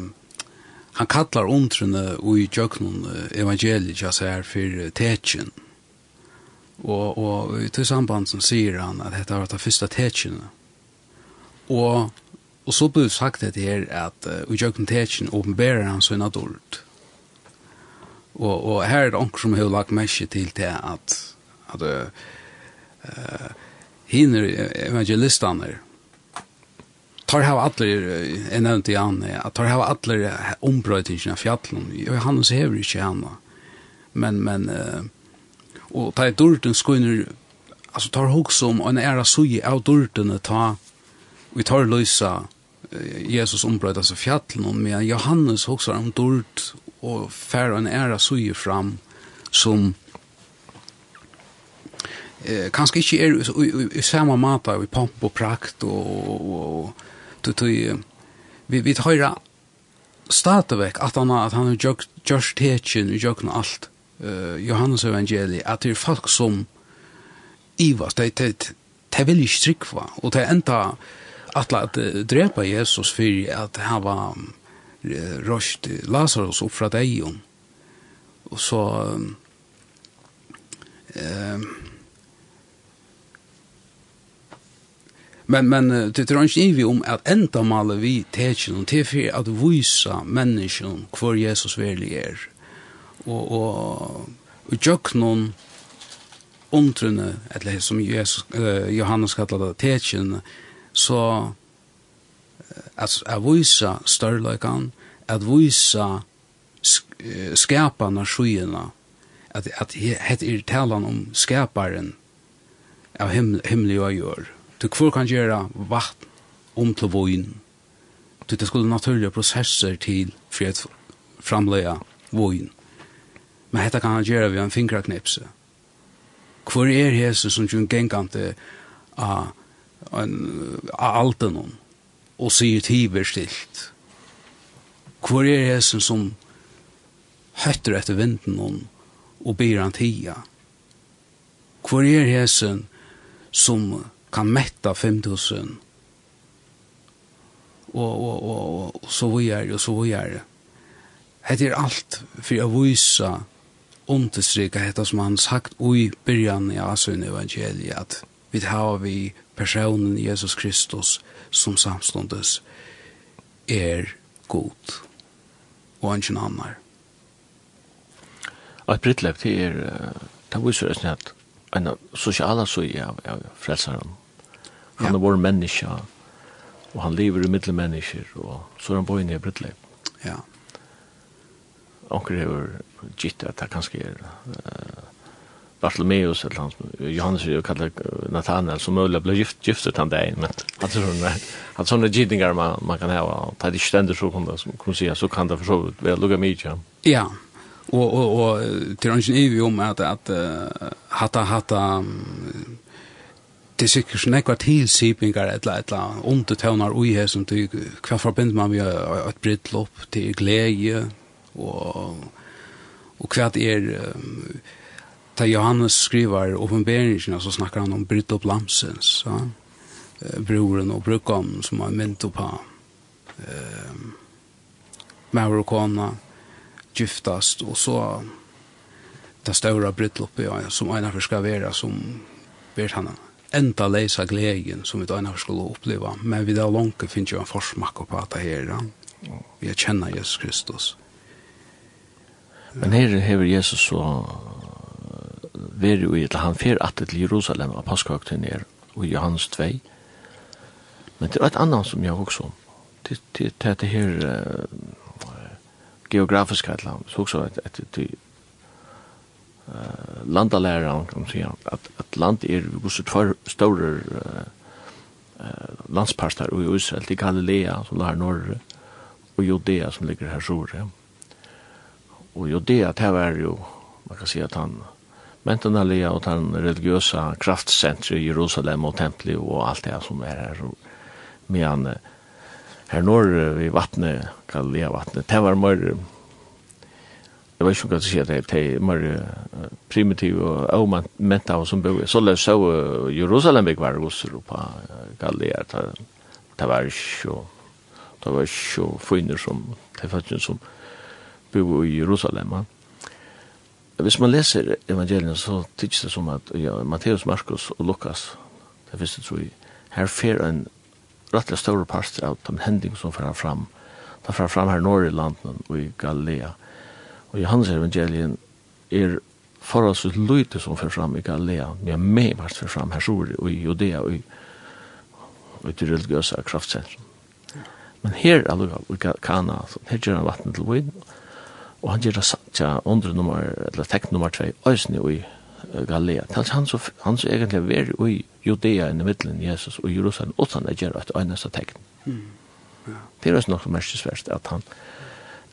han kallar omtrene i jøknon evangeliet ja sær for tetjen. Og, og i til samband som sier han at dette var det første techen. Og, og så blir sagt det her at uh, i jøknon tetjen åpenberer han sin adult. Og, og her er det anker som har lagt mest til til at, at uh, hinner evangelistene tar hava allir, nevnt i Jan, at tar hava allir ombrøytingene av fjallen, og han så hever ikkje henne. Men, men, uh, og ta i dørten skoiner, altså tar hoks om en æra suje av dørtene, ta, vi tar løysa Jesus ombrøyta seg fjallen, men Johannes hoks om durt, og fer en æra suje fram, som, eh kanske inte är i, i, i samma mata i pomp och prakt och, och, och tog vi vi tar stadigvæk at han at han har gjort teaching og gjort alt uh, Johannes evangeli at det er folk som ivas det det de vil ikke strikva og det enda atla at drepa Jesus for at han var rost Lazarus opp fra deion og så um, Men men det tror inte vi om att ända mala vi tecken och te för att visa människan kvar Jesus verkligen är. Och och och jag någon ontrunne eller som Jesus eh, Johannes kallar det tecken så att att visa störlekan att visa skaparna skyarna att att det är talan om skaparen av himmel himmel och jord Du kvar kan gjøre vatten om til vågen. Du det skulle naturlige prosesser til for at framleie voin. Men dette kan han gjøre ved en fingerknipse. Hvor er Jesus som gjør en gengante av av alten hon og sier tiver stilt. Hvor er Jesus som høtter etter vinden hon og byr han tia. Hvor er Jesus som høtter kan mätta 5000 og, og, og, og så videre og så videre. det er alt for å vise understryka hette som han sagt i byrjan i Asun evangeliet at vi har vi personen Jesus Kristus som samståndes er god og han kjenner annar. Og et brittlepp til er, det viser oss at en sosiala suje av, av frelsaren. Han er vår menneske, og han lever i middel mennesker, og så er han bøyne i Brytleip. Ja. Onker hever gitt at det kanskje er uh, Bartolomeus, eller han, Johannes er jo kallet Nathanael, som mulig ble gift, giftet han deg, men at sånne, at sånne gittningar man, man kan hava, og det er ikke stendig så kan det, som kan sier, så kan det for så vidt være lukka mye. Ja, ja och och och til ungen är ju om att att hata hata det sikkert sånn ekvar tilsipingar etla etla undertøvnar ui her som du hva forbind man vi et brittlopp til glede og og hva det er da Johannes skriver oppenberingen så snakkar han om brittlopp lamsens ja? broren og brukken som han mynt oppa um, maur og kona giftast och så det stora bröllopet ja, som ena ska vara som vet han enda leisa glädjen som vi ena skulle uppleva men vi där långt finns ju en försmak på att det här vi känner Jesus Kristus. Men här har Jesus så veri jo i, han fer at til Jerusalem av Paskøkten er, og Johannes 2. Men det er et annet som jeg også det Det det det her, geografiska eller så också att att det eh landalära kan säga att att land är gosse två stora eh landsparter i Israel till Galilea som där norr och Judea som ligger här söder. Ja. Och Judea det var ju man kan säga att han mentanalea och den religiösa kraftcentrum i Jerusalem och templet och allt det som är här medan her når vi vattnet, kall det vattnet, det var mer, jeg vet ikke hva jeg sier, det er mer primitiv og avmenta av som bor, så løs så Jerusalem ikke var russer på kall det, det var ikke, det var ikke funner som, det var ikke som bor i Jerusalem, ja hvis man leser evangelien, så tykkes det som at ja, Matteus, Markus og Lukas, det visste tror jeg, her fer en rettelig større parster av de hending som fyrir fram. Da fyrir fram her nord i landet og i Galilea. Og Johannes evangelien er forholdsvis løyte som fyrir fram i Galilea, men med mest fyrir fram her sori og i Judea og i, og i det religiøse kraftsentrum. Men her alluga, i Kana, her gjør han vatten til vinn, og han gjør det under nummer, eller tekn nummer 2, òsne i Galilea. Tals han så, han så egentlig veri i Judea i middelen Jesus og Jerusalem, utan det gjør et øyneste tegn. Mm. Ja. Det er også nok merkesverst at han,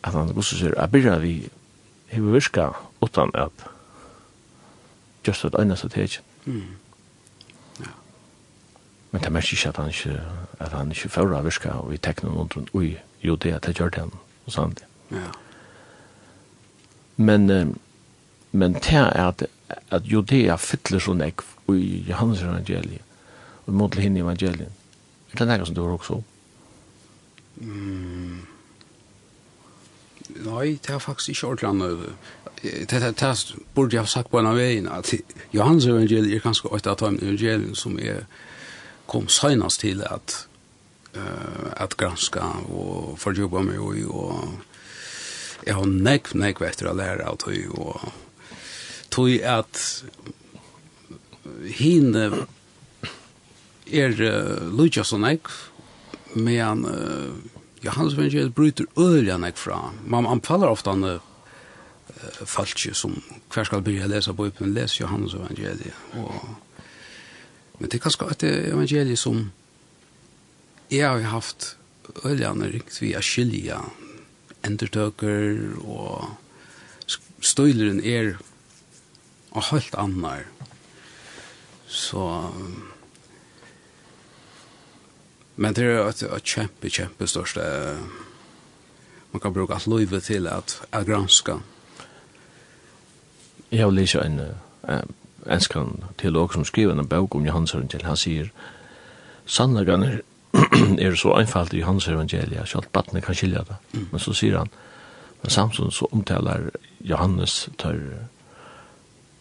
at han gosser sier, jeg byrja vi hever virka utan at just et øyneste tegn. Mm. Ja. Men det merker ikke at han ikke, at han ikke fører virka og i tegnen under i Judea, det gjør det han og sånt. Ja. Men, men det er at at Judea fyller så nekv i Johannes evangeliet og i måte henne evangeliet. Er det nekka som du har også? Mm. Nei, det er faktisk ikke ordentlig annet. Det, det, det, det burde jeg ha sagt på en av veien, at Johannes evangeliet er kanskje et av de evangeliene som er kom senast til at uh, at granska og forjobba meg og, og jeg har nekv, nekv etter å lære av det og tog at hine er uh, Lujas og Nek, men uh, Johannes Evangeliet bryter ølja Nek fra. Man anfaller ofta han uh, falskje som hver skal begynne å lese på upen, les Johannes Evangeliet. Og, men det er kanskje et evangeliet som jeg har haft ølja Nek vi via skilja endertøker og støyleren er og helt annar. Så men det er et, et kjempe, kjempe største man kan bruka alt løyve til at, at granska. Jeg har lyst en enskan teolog som skriver en bok om Johans evangeliet. Han sier sannleggene er så einfalt i Johans Evangelia, så alt battene kan skilja det. Mm. Men så sier han, men samtidig så omtaler Johannes tar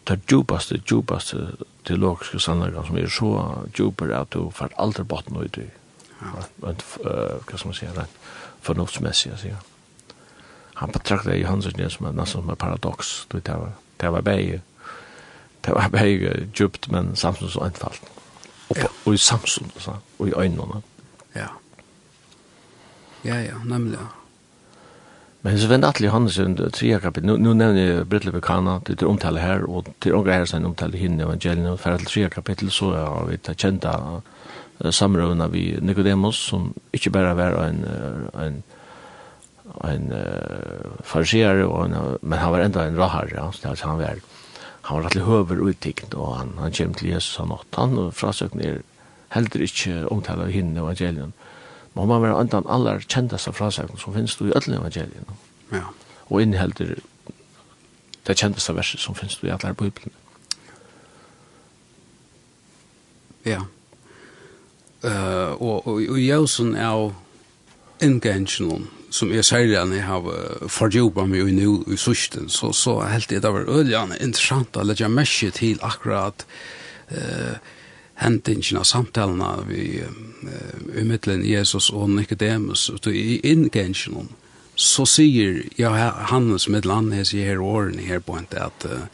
det djupaste, djupaste teologiske sannleggene som er så djupere at du får aldri botten ut i. Ja. uh, Hva skal man si, rent fornuftsmessig, sier han. Han betraktet Johannes det som en nesten som en paradoks. Det var, det var bare, det var bare djupt, men samtidig så enfalt. Og, ja. og i samsund, og i øynene. Ja. Ja, ja, nemlig. Men så vände i Hannesund, tredje kapitel, nu, nu nämner jag Brittle Bekana, det är omtale här, och till ångra här sen omtale hinne evangelien, och färre till tredje kapitel så har vi ta kända samrövna vi Nicodemus, som inte bara var en, en, en uh, farsier, men han var enda en rahar, ja, så han var, han var rettelig høver uttikt, og han, han kom til Jesus han åt, han frasøkner heller ikke omtale hinne evangelien, må man være andan aller kjendaste frasagn som finnes i öll evangelien. Ja. Og innehelder det kjendaste verset som finnes i alle bibelen. Ja. Uh, og, og, og jævsen av inngensjonen som er særlig enn jeg har fordjubet meg i nu i sørsten, så, så helt det var øyelig interessant å legge merke til akkurat uh, hendingen av samtalene vi uh, umiddelin Jesus og Nicodemus og i inngensjonen, så sier ja, Hannes med landet hans i her årene her på en at uh,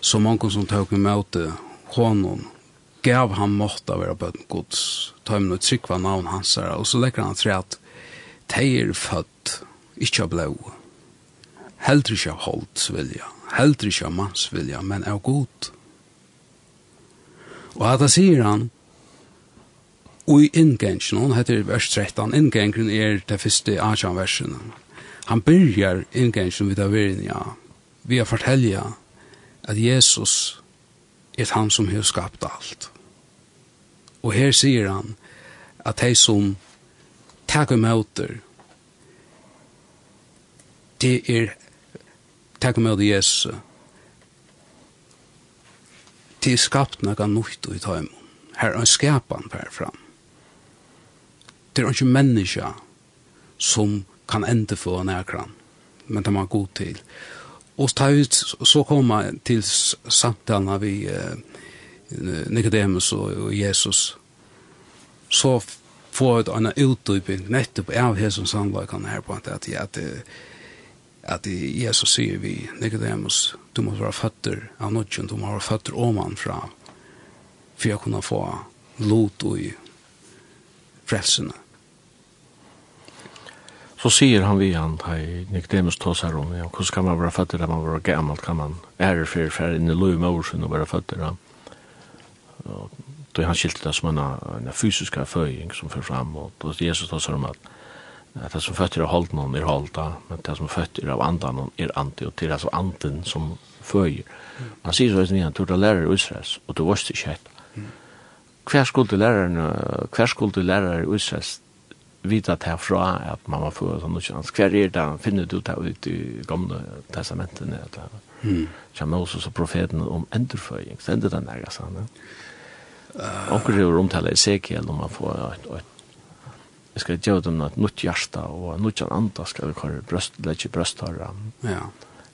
så mange som tog med honom gav han måtta vera på en gods noe trykk trykva navn hans her og så legger han til at teir født ikke av blå heldre ikke av holdt vilja heldre ikke av manns vilja men av god Og hata sier han, og i inngengen, han heter vers 13, inngengen er det første Ajan versen. Han byrjar inngengen vid avirin, ja, vi har fortelja at Jesus er han som har skapt alt. Og her sier han at de som takker møter, det er takker møter Jesus, det er skapt noe nytt i tøymen. Her er en skapan per fram. Det er ikke menneska som kan ende få nærkran, men det er god til. Og ta ut, så kommer til samtalen vi eh, Nicodemus og, Jesus, så får jeg en utdyping nettopp av hessens sannløkene her på at, at, at, at at Jesus sier vi, Nicodemus, du må være føtter av nødgjøn, du må være føtter åman fra, for jeg kunne få lot og i frelsene. Så sier han vi han, hei, Nicodemus tås her om, ja, hvordan kan man være føtter av man var gammalt, kan man ære for for inn i lov med årsyn og være føtter av. Og då han skilt det som en, en fysisk føying som fyrir fram, og då Jesus tås her om at, det som føtter av hållt någon er holdt, men det som føtter av andan någon är og och det som anden som följer. Man sier så att ni tror det lärare i Israels, och det var det helt. Hver skulle læreren, hver skulle læreren i Israels vita det fra at man var för sånn ikke hans. Hver er det finner ut det ut i gamle testamenten at mm. kommer også så profeten om endurføying, så ender den her, sånn. Akkurat er omtale Ezekiel om man får et, et jeg skal gjøre dem et nytt hjärta och nytt andre skal vi kalla bröst lägga brösthåra. Ja.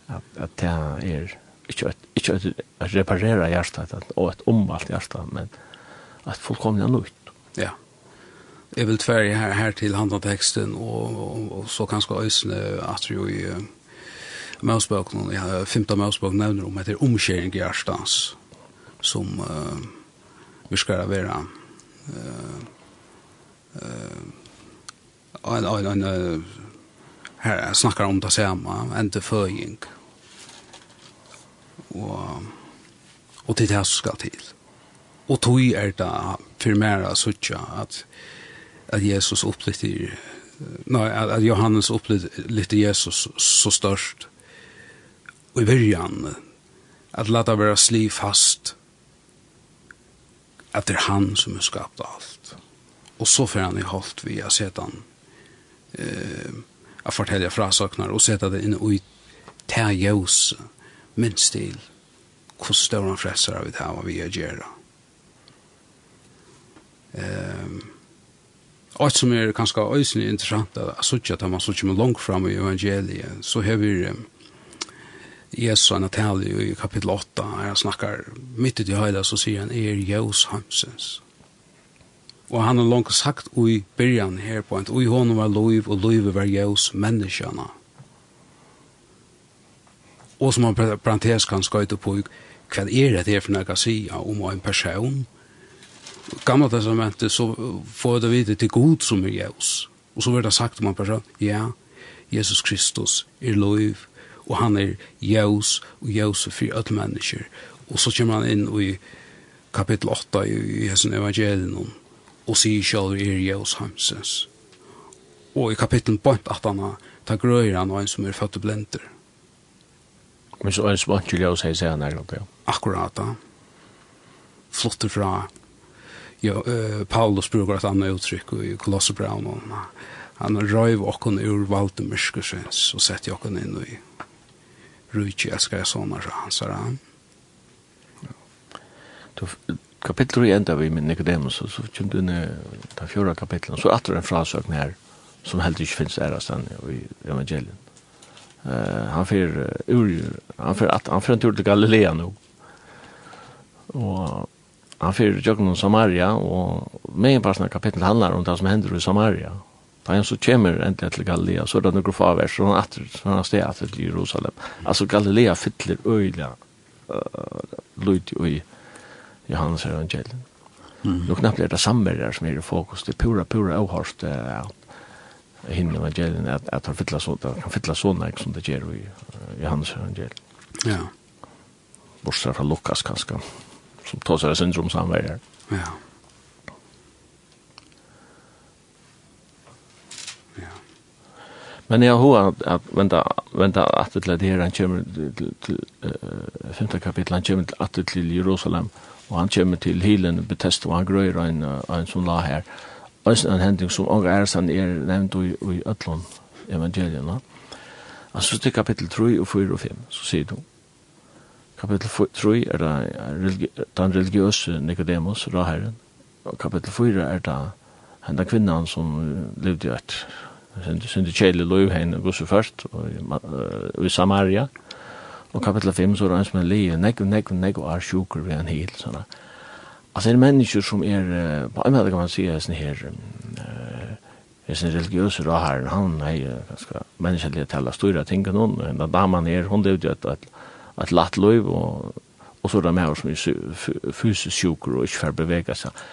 At, at det er ikke inte ikke att reparera hjärtat att og et omvalgt hjerte, men at folk kommer nytt. Ja. Jeg vil tverre her, her til handla texten og, og, och så kanskje øsne at jo i uh, Mausböken, ja, femte Mausböken nevner om etter omkjering är som uh, vi skal være uh, uh, en, en, en, her snackar om det samma ente förging. Och och det här ska till. Och tog är det för mera av att att Jesus opplittir, nej att Johannes Johannes lite Jesus så störst. Och i början att låta vara sli fast, att det är han som har skapat allt. Och så får han i holdt via sedan eh, att fortälja frasaknar och sätta det in i ta jøs min stil hur større han av det vad vi gör ehm Och som är ganska øyne intressant att jeg att man sier med långt fram i evangeliet så har vi um, Jesus och taler i kapitel 8 her han snackar mitt i det hele så säger han er hansens hamsens Og han har langt sagt i byrjan her på en ui honom var loiv og loiv var jævs menneskjana. Og som han parentes kan skøyte på hva er det her for nekka sida om en person. Gamla testamentet så får det vite til god som er jævs. Og så blir det sagt om en person, ja, Jesus Kristus er loiv og han er jævs og jævs for alle mennesker. Og så kommer han inn i kapittel 8 i, i hessen evangelien om og sier sjálf er Jesus Hamsens. Og i kapitlen bort at han tar grøyre han og en som er født og blender. Men så er det spant ikke å si seg han er ja. Akkurat da. Flotter fra ja, uh, Paulus bruker et annet uttrykk i Kolossebraun og han røyv okken ur valde myrskusens og sett okken inn i rujtje elskar jeg sånne, så han sier han kapittel i enda vi med Nicodemus, så, så kjem du ned den fjorda kapitlen, så atter en frasøkning her, som helt ikke finnes ærestan i evangelien. Uh, han fyr ur, han fyr, at, han fyr en tur til Galilea nu. og han fyr jøkken om Samaria, og med en parsen kapittel handlar om det som hender i Samaria. Da han så kommer endelig til Galilea, så er det noen favers, så han atter, så han steg atter til Jerusalem. Altså Galilea fyller øyla, uh, lyd i Johannes evangelien. Mm. Nå knappt er det samme der som er i fokus, det pura, pura avhørst uh, hinne evangelien, at, at han fylla så, kan fylla så nek som det gjør i Johannes evangelien. Ja. Bortsett fra Lukas kanskje, som tar seg syndrom samverd. Ja. Men jag har att, att vänta vänta att det här han kommer till, till, eh femte kapitel han kommer till att till Jerusalem og han kommer til hilen betest og han grøyer en, en som la her. Øysen en hending som også er sånn er nevnt i, i Øtlån evangelien. Altså til kapittel 3 og 4 og 5, så sier du. Kapittel 3 er det den religiøse Nicodemus, Raheren. Og kapittel 4 er det henne kvinnan som levde i et sin kjæle lov henne gos og først og i Samaria. Og Og kapitel 5 så er han som er livet, nek nekv, nekv er sjuker ved en hel, sånn. Altså, er mennesker som er, på en måte kan man si, er sånn her, er sånn religiøs og her, han er ganske menneskelig til å styre ting og noen, da damen er, hun levde jo et, et latt liv, og, og så er det mer som er fysisk sjuker og ikke får bevege seg.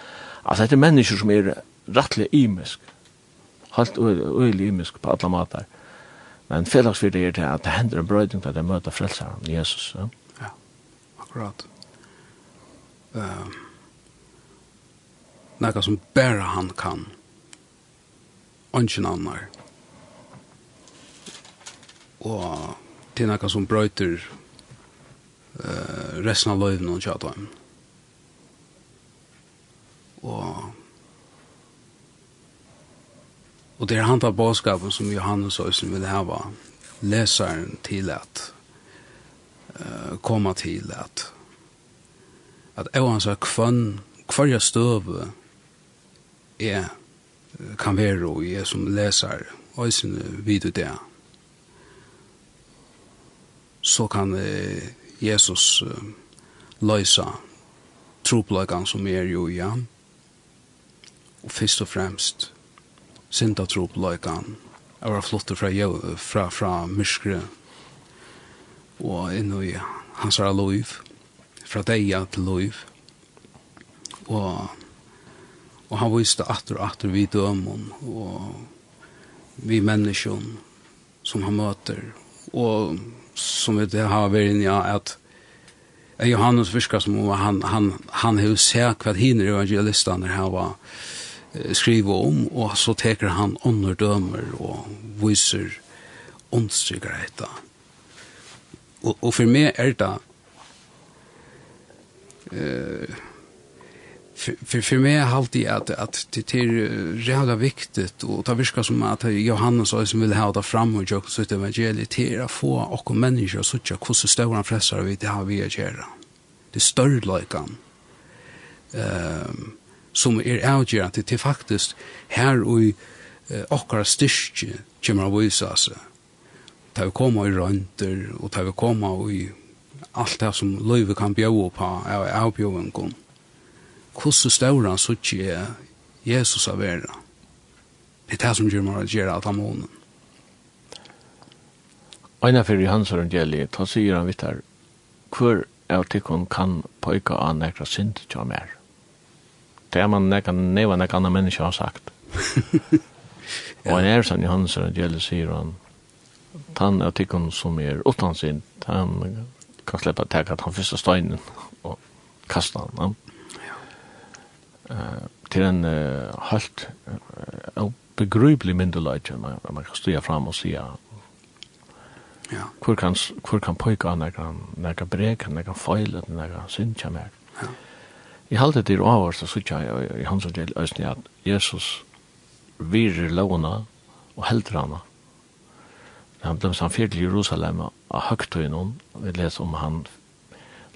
Altså, det er mennesker som er rettelig imisk, helt øyelig imisk på alle måter. Men felagsvirdet er til at det hender en brøyding til at jeg møter frelseren, Jesus. Ja, ja akkurat. Uh, Nekka som bare han kan. Ønsken annar. Og til nekka som brøyter uh, resten av løyven og tjata Og Og det er han tar bådskapen som Johannes Øysen vil hava leseren til at uh, koma til at at jeg evans er kvann hver jeg støve er kan være og jeg som leser Øysen vidt det så kan uh, Jesus uh, løysa tropløygan som er jo igjen og først og fremst synda trop løykan, jeg var flottet fra, fra, fra myskre, og inn i hans her loiv, fra deia til loiv, og, og han viste atter og atter vi dømon, og vi menneskjon som han møter, og som vi det har vært inn i at Johannes fiskar som han, han, han har sett hva hinner evangelistene her var, skriva om, og så teker han ånder dømer og viser åndstrykker dette. Og, og for meg er det uh, för för för mig har alltid att att det är jävla viktigt och det viska som att Johannes och som vill ha det fram och jag så det evangeliet till att få och människor så tjocka hur stora fressar vi det har vi att göra. Det större likan. Ehm som er avgjørende til faktisk her og i eh, okkara styrke kommer av vise seg. Ta vi koma i rønter, og ta vi koma i alt det som løyve kan bjøve på av avbjøvingen. Hvordan større så ikke er Jesus av vera. Det er det som gjør meg å gjøre alt av månen. Eina fyrir hans evangeliet, ta sier han vittar, hver av tikkun kan poika an nekra synd tja mer? det er man nekka neva nekka anna menneska har sagt. Og en er sann Johannes er gjelder sier han, han er tikkun som er utan sin, han kan sleppa teka han fyrsta steinen og kasta han. Uh, til en uh, halt uh, begrybelig myndeleit man, man kan stuja fram og sia ja. hvor kan, hvor kan pojka nekka, nekka brek, nekka feil, nekka synd, nekka synd, nekka Ja. Jeg halte det over, så sier jeg i hans og del østene at Jesus virer lovene og helder henne. Han ble samt fyrt til Jerusalem og høgt høgtøyen hun. Vi leser om han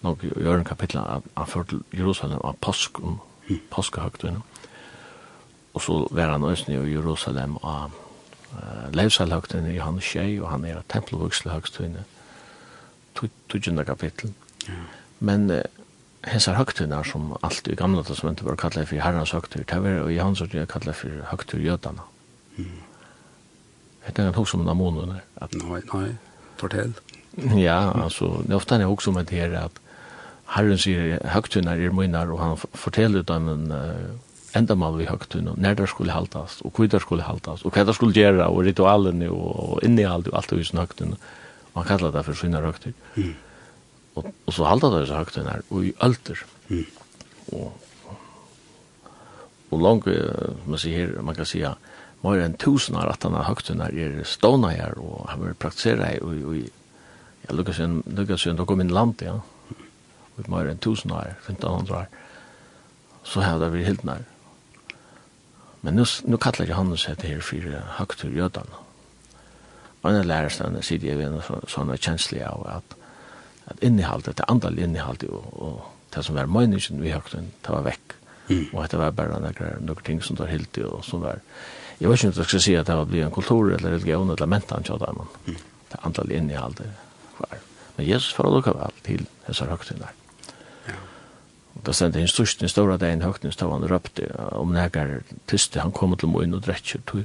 nok i øren kapitlet at han fyrt til Jerusalem av påsken, påsk Og så var han østene i Jerusalem og uh, levsalhøgtøyen i hans tjej, og han er av tempelvokselhøgtøyen. Tugende kapitlet. Men uh, hesar högtunar som allt i gamla testamentet var kallat för herrans högtur, det var i hans ordet kallat för högtur jötarna. Mm. Det är en hos om namonen. Nej, nej, Fortel. Ja, alltså, det är ofta en hos om det här att Herren sier høgtunar er munar, og han forteller ut om en uh, endamal vi høgtunar, når det skulle haltas, og hvor det skulle haltas, og hva det skulle gjøre, og ritualene, og, og inni alt, og alt det visen høgtunar. Man kallar det for sinna høgtunar. Mm og, og så halda det så høgt her, og i ølter. Mm. Og, og langt, man, sier, man kan sier, mer enn tusen av at han har høgt her, er stående her, og han vil praktisere her, og, og jeg lukkar seg, lukkar seg, da kom inn land, ja, og mer enn tusen her, 1500 her, så har det vært helt nær. Men nu, nu kallar Johannes hette her for høgt til jødene. Og en lærerstående sier jeg ved en sånn kjenslig av at, at innehaldet, det andal innehaldet og, og det som var møyningen vi høgten, det var vekk. Mm. Og det var bare noen, noen ting som var helt og som var, jeg vet ikke om jeg skal si at det var blitt en kultur eller religion eller mentan til dem, mm. det andal innehaldet var. Men Jesus får lukka vel til hessar høgten der. Ja. Da sendte han størsten den stora dagen høgten, så var han røpte om nekker tyste, han kom til møyen og tog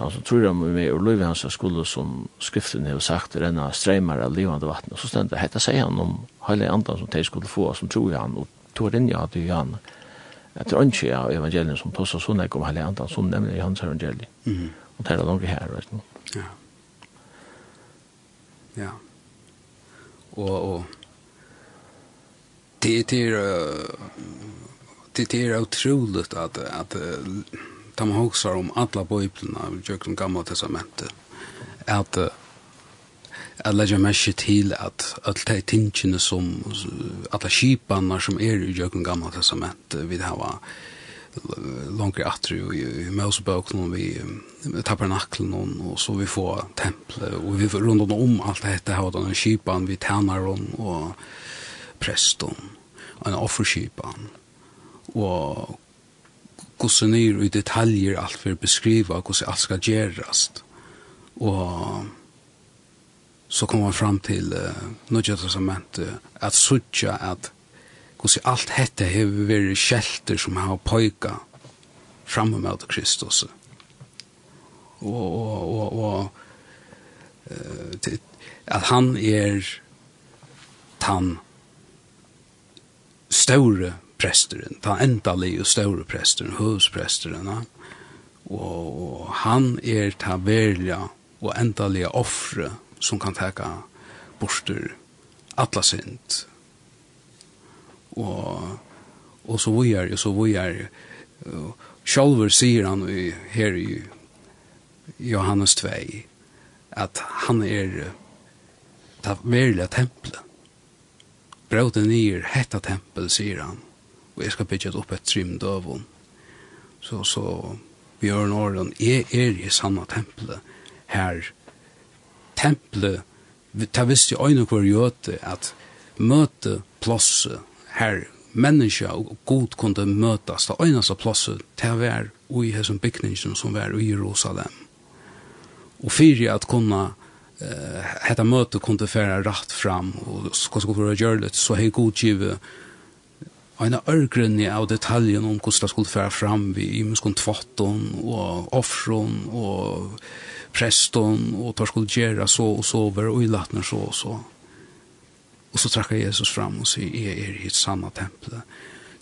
han som tror om meg og løyve hans skulle som skriften har sagt renna streimar av livande vatten og så stendet hetta sier han om heilig andan som de skulle få som tror han og tog inn ja til han at tror ikke av evangelien som tosser sånn jeg om hele andre som nemlig i hans evangeliet mm. og det er noe her vet du ja. Ja. Og og det er det er utrolig at at da man hoksar om alla bøyblina i Jøkken Gamla Testamentet, at at leggja merke til at alle de tingene som, alle skipanar som er i Jøkken Gamla testament vi hava langt atri i Mosebøkene, vi tabernaklen og så vi får tempelet, og vi får rundt om alt dette her, denne skipan, vi tænaren og presten, og en offerskipan, og gosse nyr i detaljer alt for å beskrive gosse alt skal Och Og så kom man fram til uh, Nødja uh, at suttja at gosse alt hette har veri kjelter som har poika framme med Kristus. Og, og, og, og uh, att at han er tann store presteren, ta endalig og større presteren, høvspresteren, og han er ta verja og endalige offre som kan teka borster alla sint. Og, og så vujar, og så vujar, sjálfur sier han i, her i Johannes 2, at han er ta verja tempelet. Bråten nir hetta tempel, sier han, og jeg skal bygge opp et trim døvun. Så, så Bjørn Åren er, er i samme tempelet her. Tempelet, ta visst i øyne hver gjøte at møte plosset her menneska og god kunde møtas, av øynast av plosset til være i hesson bygningen som var i Jerusalem. Og fyrir at kunna uh, hetta møte kunde færa rakt fram og sko sko fyrir gjørlet så hei god en av ørgrunni av detaljen om hvordan det skulle fære fram vi i muskon tvotton og offron og preston og tar skulle gjøre så og sover og i så og så. Og så trakker Jesus fram og sier, jeg er i et sanna tempelet.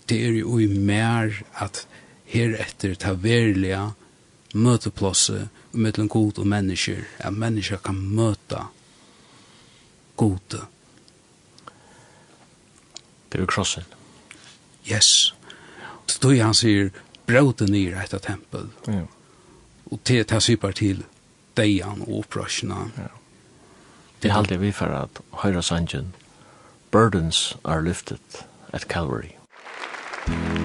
Det er jo i mer at her etter ta verliga møteplasse mellom god og mennesker, at mennesker kan möta gode. Det er jo krossen yes. Så då han sier, bråte nir etter tempel. Ja. Og til det sypar til deian og opprørsjene. Ja. Det er alltid vi for at høyre sangen, burdens are lifted at Calvary. Mm.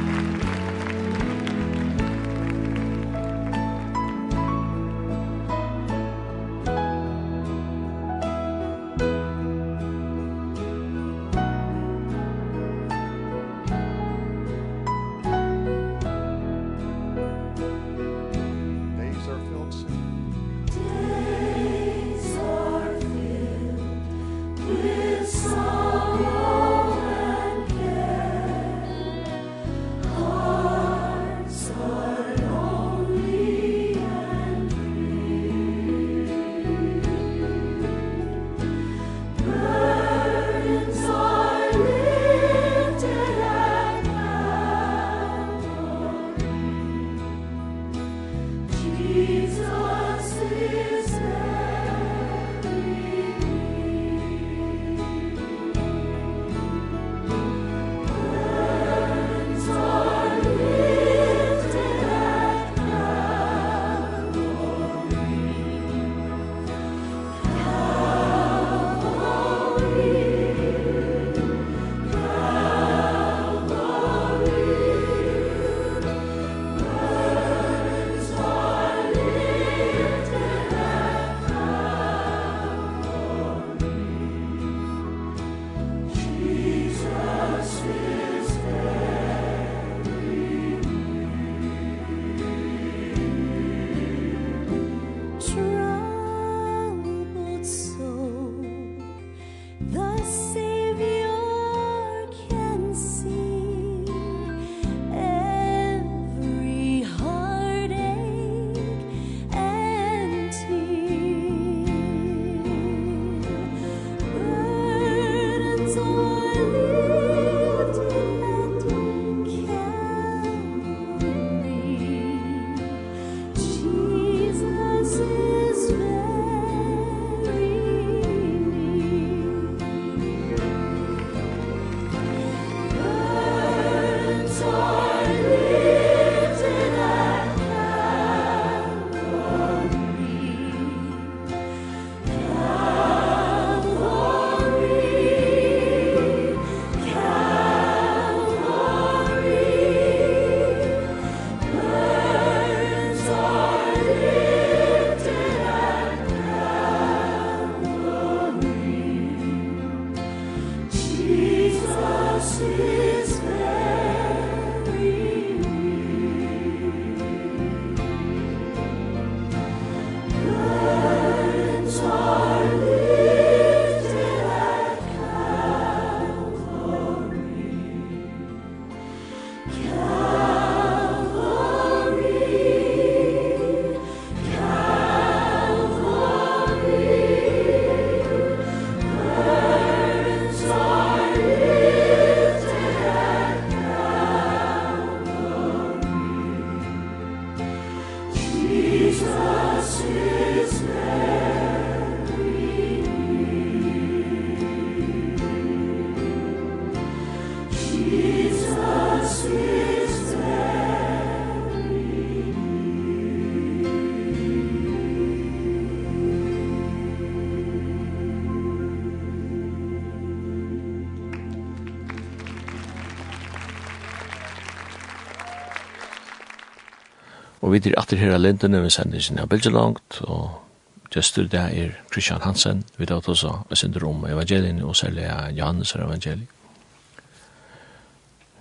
Vi er atter her av lindene, vi sender sin av Bilgelangt, og gestur det er Christian Hansen, vi tar også og sender om evangelien, og særlig er Johannes er evangeliet.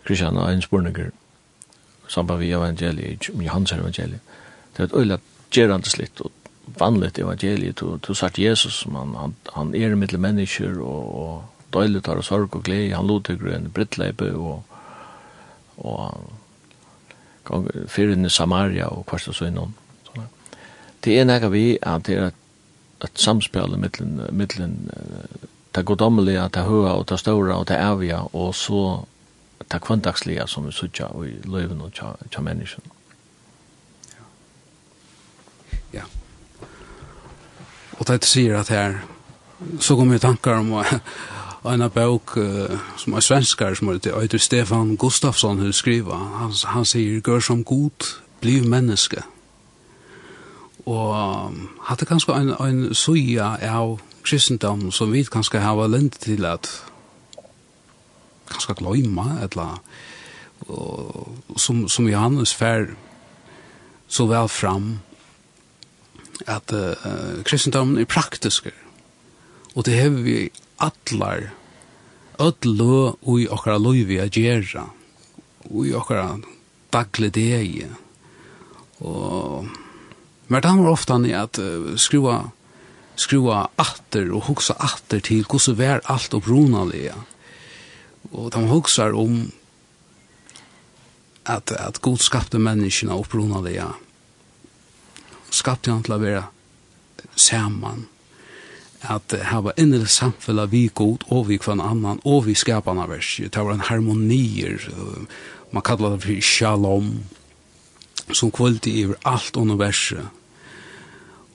Christian er en spurninger, samband vi evangeliet, Johannes er evangeliet. Det er et øyla gjerande slitt, og vanligt evangeliet, to du sagt Jesus, man, han, han er mittel mennesker, og, og døylet og sorg og glede, han lot det grønne brittleipe, og, og fyrir i Samaria og kvart og så innom. Det er nekka vi at det er et, et samspil mittlen, mittlen det godommelige, det høa og det ståra og det evige og så det kvandagslige som vi sutja i løyven og tja, tja. Ja. Og det sier at her så kommer vi tankar om en bok uh, som er svenskar, som heter Stefan Gustafsson, hun skriver, han, han sier, «Gør som god, bliv menneske». Og um, hadde kanskje en, en suja av kristendom som vi kanskje har lent til at kanskje gløyma, eller og, som, som Johannes fær så vel fram at uh, kristendommen er praktisk. Og det har vi atlar öll lø ui okkara løyvi a gjerra ui okkara dagli degi. Og mer det var ofta ni at uh, skrua skrua atter og hugsa atter til hvordan vær alt opprunalega og de hugsar om at, at god skapte menneskene opprunalega skapte han til å være saman at hava inre samfella vi god og vi kvann annan og vi skapana vers. Det var en harmonier man kallar det for shalom som kvöldi i alt universet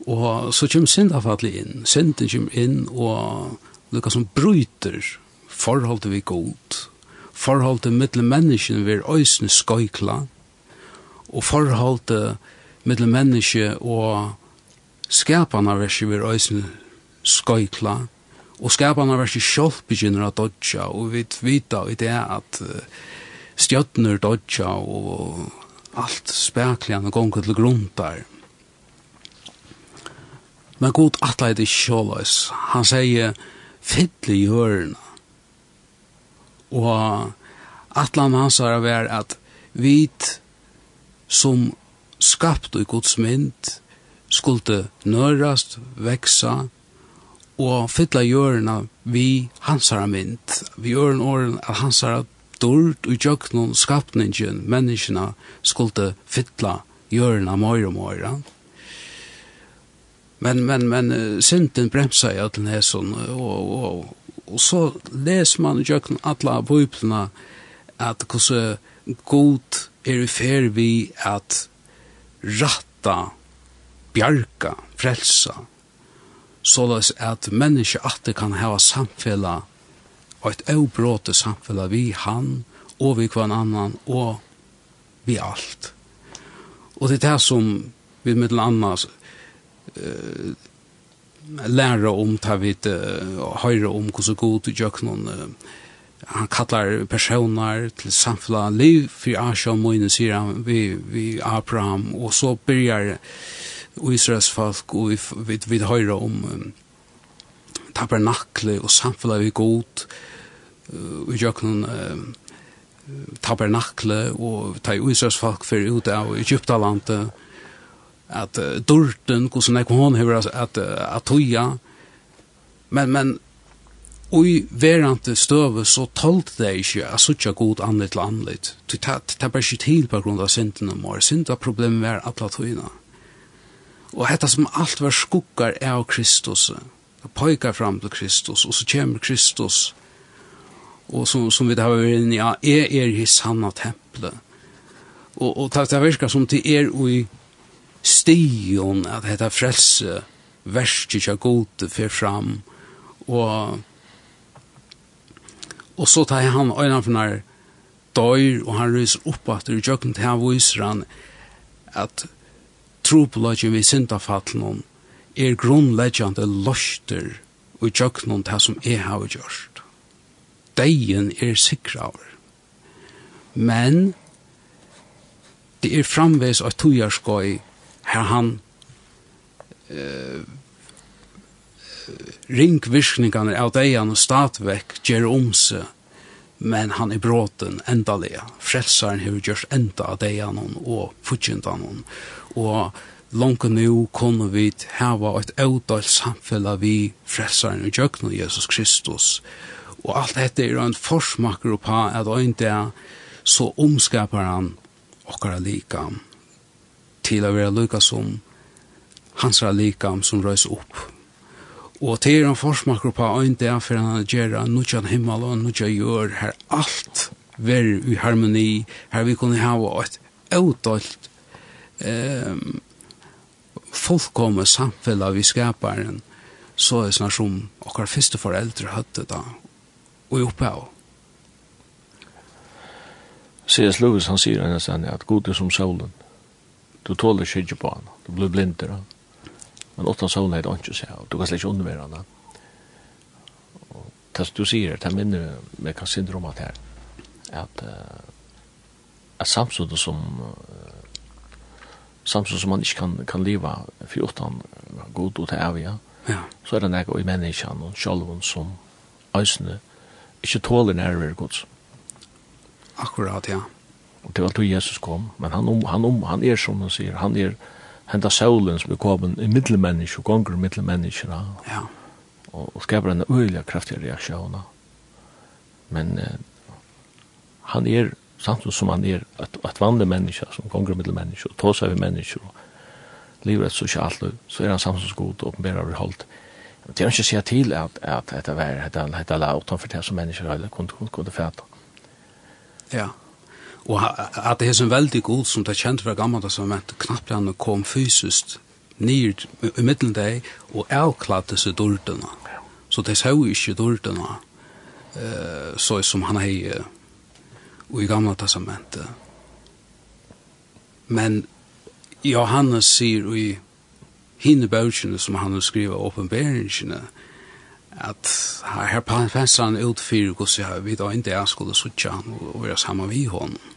og så kjem syndafallet inn. Synden kjem inn og lukka som bryter forholdet vi god forholdet mittel menneskene vi er òsne skoikla og forholdet mittel menneske og skapana vers vi er øysene skøykla, og skaparna versi sjálf begynner at dodja, og vi vita i det at uh, stjøtner dodja, og alt speklian og gongur til grundar. Men god atle er det sjåløys, han sier, fylle i hørene. Og atlan hans har vært at vit som skapt i Guds mynd skulle nørast, veksa og fylla jørna vi hansara mynd. Vi jørn åren at hansara dård og jøknon skapningen, menneskina, skulle fylla jørna møyre mer. Men, men, men synden bremsa i ötlen hesson, og, og, og så les man jøknon alla bøyplina at hvordan god er i fer vi at ratta, bjarga, frelsa, såleis at menneske atte kan hava samfella og eit eubråte samfella vi han og vi kvann annan og vi alt. Og det er det som vi med annars uh, læra om ta vit uh, høyre om hvordan god du gjør noen uh, han kallar personer til samfella liv for Asha og Moine sier han vi, vi Abraham og så byrjar og Israels folk, og vi, vi, vi høyre om um, tabernakle og samfunnet vi god, uh, og noen um, tabernakle, og ta i Israels folk for ut av Egyptalandet, at uh, dorten hvordan jeg hon hever at, at, at toja, men, men, Og i verante støve så tolt det ikke at suttja god annet til annet. Det er bare ikke til på grunn av synden og mor. Synd var problemet var atla tøyna. Mm Og hetta som alt var skukkar er av Kristus, og poikar fram til Kristus, og så kommer Kristus, og som, som vi har vært inne i, ja, er er i sanna tempelet. Og, og takk det virkar som til er og i stion at hetta frelse verste kja gode for fram, og og så tar han øynene for når døyr, og han ryser opp at det er jøkken til han viser han at tropologien vi syndafallen er grunnleggjande løster og jøknon det som jeg har gjort. Deien er sikraver. Men det er framveis av tujarskoi her han uh, ringvirkningene av deian og statvekk gjer om seg men han är bråten ändaliga. Frelsaren har gjort enda av det han och fortsätta han. Och långt nu kommer vi hava et eudalt ådalt samfälla vi frelsaren og djökna Jesus Kristus. Och allt detta är en forsmakker på at og inte så omskapar han och likam till å være lika som hans likam som røys upp Og til er han forsmakker på en dag for han gjør nudjan himmel og nudjan gjør her alt ver i harmoni, her vi kunne ha et avdalt um, fullkomme samfunnet vi skaparen, så er sånn som akkurat første foreldre hadde da, og i oppe av. C.S. Lewis han sier nesten at god er som solen. Du tåler ikke på han, du blir blinder han. Men åtta sånn er det ikke å se, og du kan slett ikke undervære henne. Og det du sier, det minner med hva syndrom at her, at, uh, at samtidig som uh, samtidig som man ikke kan, kan leva for åttan god og til evig, ja. så er det nek og i menneskene og sjalven som øsene ikke tåler nærvær gods. Akkurat, ja. Og det var då Jesus kom, men han, om, han, om, han er som han sier, han er, han er henta solen som er kommet i middelmenneske og gonger middelmenneske. Ja. Og, og skaper en øyelig kraftig reaksjon. Men eh, han er, samtidig som han er et, et vanlig menneske, som gonger middelmenneske, og tås av menneske, og lever et sosialt liv, så er han samtidig som god og åpenbærer over holdt. Det er ikke å si til at, at dette var dette la utenfor det som mennesker alle kunne, kunne fæta. Ja. Og at det er som veldig god som det er kjent fra gammelt som at knappt han kom fysiskt nyr i middeldeg og avkladde seg dårdene. Så det så jo ikke dårdene uh, så som han er uh, i gamle testamentet. Men Johannes sier i hinne bøkene som han skriver åpenberingene, at her, her på en fenster han utfyrer hvordan vi da ikke skulle suttje han og være sammen med hånden.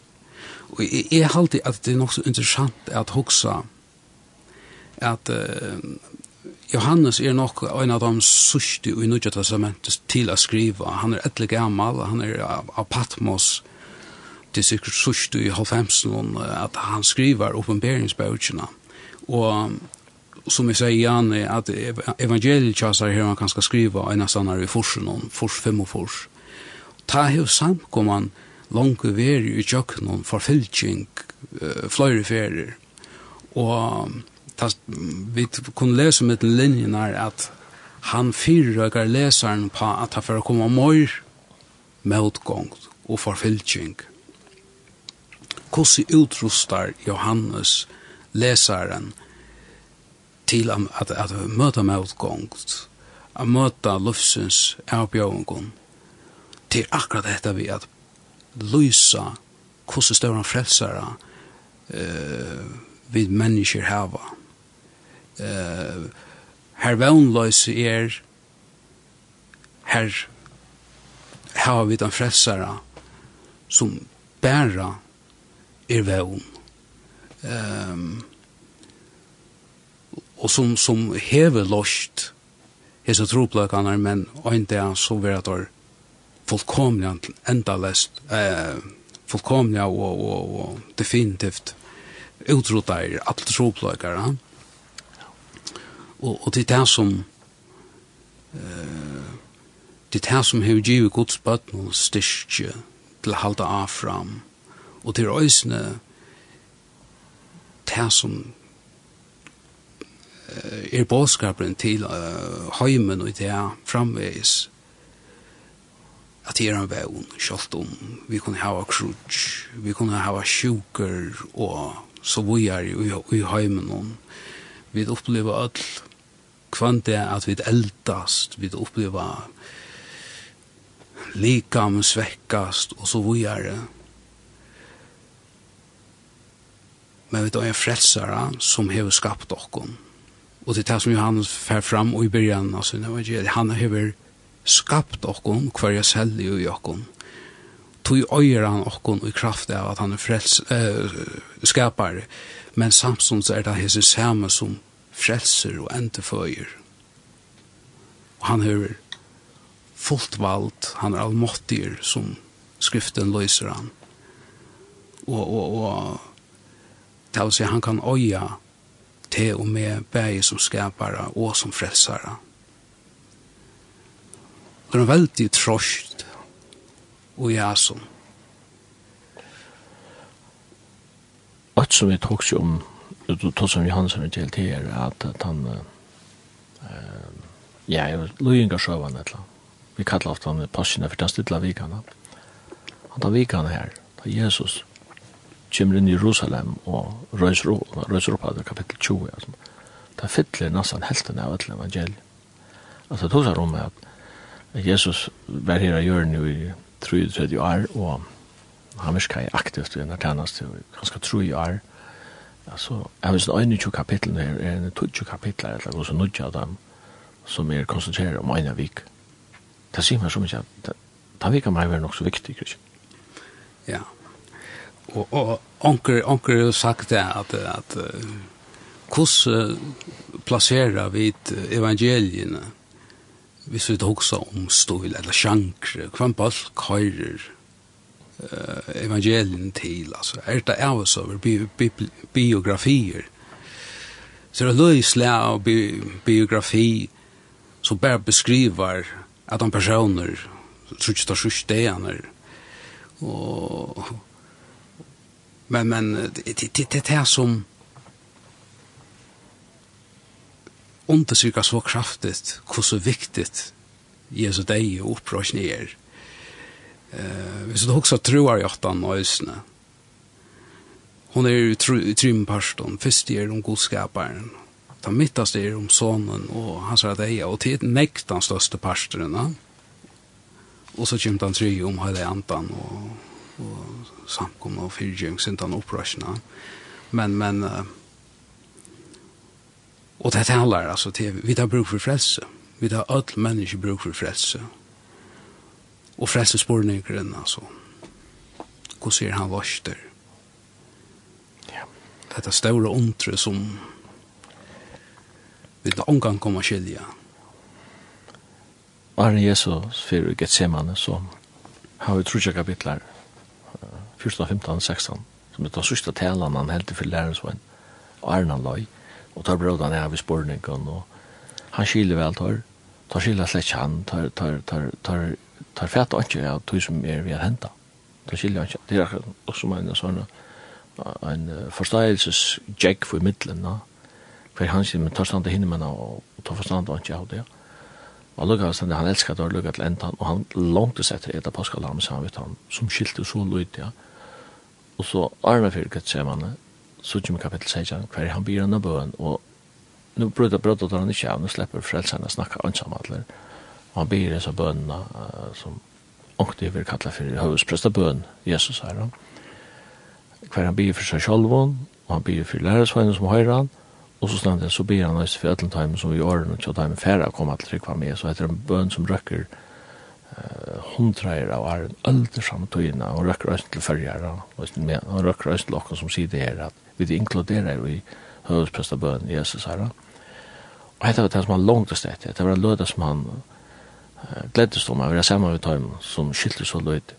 Og jeg, jeg halte at det er nok så interessant at hoksa at uh, Johannes er nok en av de sørste i Nudja testamentet til å skrive. Han er etterlig gammel, han er av Patmos, det er sikkert sørste i halvfemsen, at han skriver oppenberingsbøkene. Og som jeg sier igjen, at evangeliet kjasar her man kan skriva en av sånne i forsen, fors fem og fors. Ta hev samkomman, langt veri i tjøkkenen for fylking uh, fløyre ferier. Og tas, vi kunne lese med den linjen her at han fyrrøkker leseren på at han får komme mer motgångt og forfylking. Hvordan utrustar Johannes leseren til at, at møte motgångt, at møte lufsens avbjøringen til akkurat dette vi at lysa hvordan større frelsere eh, vi mennesker hava. Eh, her vannløse er her hava vi den frelsere som bæra er vann. Um, og som, som hever lost hese tropløkene, men en dag så vera det fullkomliga endalöst eh fullkomliga og og og definitivt utrotar alt alla troplökar och och det är som eh det är som hur ju Guds bötn och styrke till halda av fram. Och til ösne det som er bådskaperen til uh, heimen og det framvegis at det er en vevn, kjalt om, vi kunne hava krutsk, vi kunne hava sjuker, og så vi er i heimen om. Vi opplever all kvant det at vi eldast, vi opplever likam svekkast, og så vi er. Men vi er en frelsare som hever skapt okkon. Og det er det som Johannes fer fram og i byrjan, altså, han hever skapt skapt okkon jeg selv i okkon tog øyer han okkon i kraft av at han er frels, äh, skapare men så er det hese samme som frelser og endeføyer og han hører fullt vald han er allmåttiger som skriften løser han og, og, og det vil si han kan øya te og med bæg som skapare og som frelsare Det er veldig trost og jason. Alt som vi tok seg om, du tog som Johansson er til til er at, at han, uh, ja, jeg var løyengar sjøvann et eller Vi kallar ofta han passina for den stilla vikana. Han tar vikana her, da Jesus kommer inn i Jerusalem og røyser opp, av kapittel 20, altså. Det fyller nesten helten av et eller evangeliet. Altså, det tog seg om at Jesus var her av jøren i 33 år, og han var ikke aktivt i denne tjeneste, og ganske tro i år. Altså, jeg vil sånn en 20 kapittel her, er en 20 kapitler, eller noe sånn nødja av dem, som er konsentreret om en vik. Det sier meg så mye at det virker meg være nok så viktig, ikke? Ja, og, og onker, onker har sagt det at, at hvordan plasserer vi evangeliene, vi så ut om stol eller sjankre, hva en balk høyrer uh, evangelien til, altså, er det av oss over bi bi biografier, så det er løysle av bi biografi som bare beskriver at de personer, trutst og och og men men det det det som undersøker så kraftigt hvor så viktigt Jesu deg og opprøsene er. Uh, hvis du også tror jeg at han og øsene, hon er i trymparsten, først er om godskaperen, ta mittast er om sonen og hans er deg, og til nekt den største parsteren, og så kommer han try om hele antan og, og samkom og fyrtjøng, sin han opprøsene. Men, men, uh, Og det talar altså til vi tar bruk for frelse. Vi tar all menneske bruk for frelse. Og frelse spårningeren altså. Hvor ser han varster? Ja. Dette store ondre som vi tar omgang kommer skilja. Arne Jesus fyrir Getsemane så har vi trutja kapitlar 14, 15, 16 som er det sørste talen han heldig for lærersvann og Arne løy. Mm og tar brådan av i spårningen, og han skiler vel, tar, tar skiler slett han, tar, tar, tar, tar, tar fett og ikke av tog som er vi har hentet. Tar skiler han ikke. Det er også en sånn, en forståelsesjekk for midtelen, da. For han sier, men tar stand til hinne, og tar forstand og ikke av det, ja. Og lukka hans han elskar det, og lukka til endan, og han langt etter etter paskalarm, sa han, vet han, som skilte så løyt, ja. Og så arme fyrir gett, sier man, sutjum kapitel 16, hver han byr av bøen, og nu brødda brødda tar han ikke av, nu slipper frelserne snakka ansamhandler, og han byr disse bønene uh, som ångte vi kallar for høvespresta bøn, Jesus her, hver han byr for seg sjolvån, og han byr for lærersveinen som høyre han, og så stand det, så byr han også for ætlen time som vi gjør, og så tar han færre kommer til trykva med, så heter det en bøn som røkker hundreier av æren, øldre samme tøyene, og røkker och til fyrjere, og røkker øyne til som sier det her, at vi inkluderer i høvdsprøsta bøn i Jesus her. Og dette var det som han långtest etter. Det var en løyde som han gleddes om. Han var sammen med Tøym som skilte så løyde.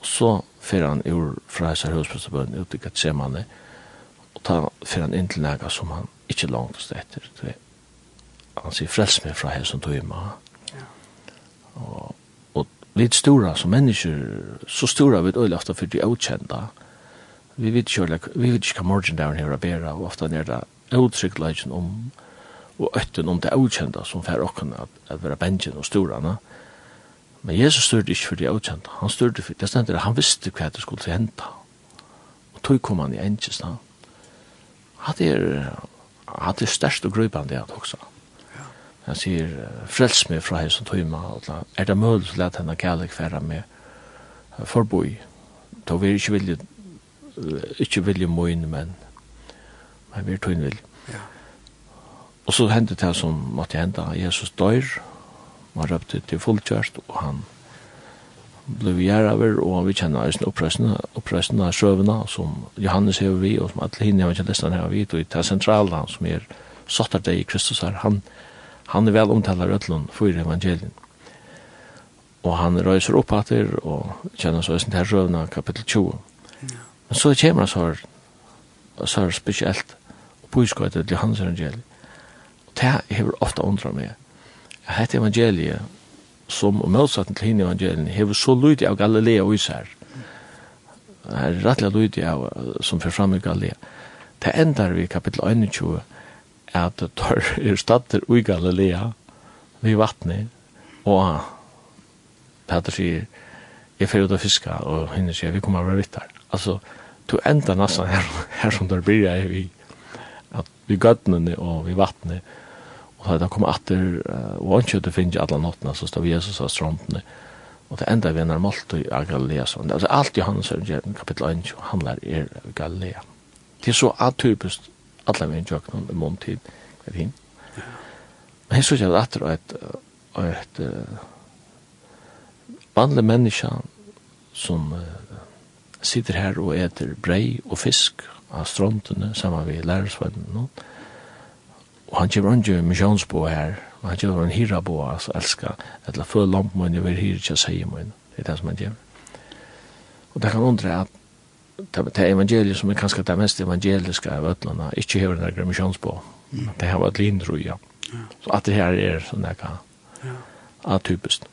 Og så fyrir han ur fra hans høvesprestabøen ut i Gatsemane og ta fyrir han inn til nega som han ikke langt långtest etter. Han sier frels meg fra hans Tøym. Ja. Og og litt stora som mennesker, så stora vid öll ofta för det okända vi vet ikke, vi vet ikke hva down her er bedre, og ofta er det utryggløyden om, og øtten om det avkjenta som fer okken at, at være bengen og storene. Men Jesus styrte ikke for det avkjenta, han styrte for det stendet, han visste hva det skulle til henta. Og tog kom han i enkjes da. Han er, han er størst og grøypende det også. Han sier, frels meg fra hei som tog alla er det mulig til at henne kjærlig fære med forboi? Da vi er ikke vilje ikke vilje moin, men men vi er tøyn vilje. Ja. Og så hendte det som måtte hende, Jesus dør, man røpte til fullkjørst, og han blev gjerraver, og vi kjenner oss eisen oppreisene av søvna, som Johannes hever vi, og som alle hinne har kjentestan hever vi, og det sentrale han som er sottar deg i Kristus her, han, han er vel omtaler Rødlund for evangelien. Og han røyser opp det og kjenner så eisen til her søvna, kapittel 20. Ja. Men så kommer han så her, så er spesielt og utskottet til hans evangeliet. Og det har ofte undret meg. Hette evangeliet, som motsatt til henne evangelien, har så lydig av Galilea og Især. Det er rettelig lydig av som fyrir fram i Galilea. Det endar vi i kapittel 21 at det er stater i Galilea vi vattnet og Peter sier jeg fyrir ut av fiska og henne sier vi kommer av vittar. Altså, to enda nassan här, her som där blir jeg vi att vi gøttene och vi vattnet og da kom atter og han kjøtte finne alle nottene så stod Jesus av strompene og det enda vi når målt i Galilea sånn altså alt i er i kapittel 1 han er Galilea. Det er så atypisk alle vi ikke noen om måltid er hin. Men jeg synes jeg at atter og et og et vanlig menneske som uh, sitter her og eter brei og fisk av strontene sammen med lærersvennene. Og han kommer ikke misjonsbo her, men han kommer en hyra på, altså elsker, eller føler jeg over hyra til seg mån. Det er det som han kommer. Og det kan undre at det er evangeliet som er kanskje det mest evangeliske av ødlene, ikke hever den misjonsbo. Det har vært lindro, ja. Så at det her er sånn det kan atypisk.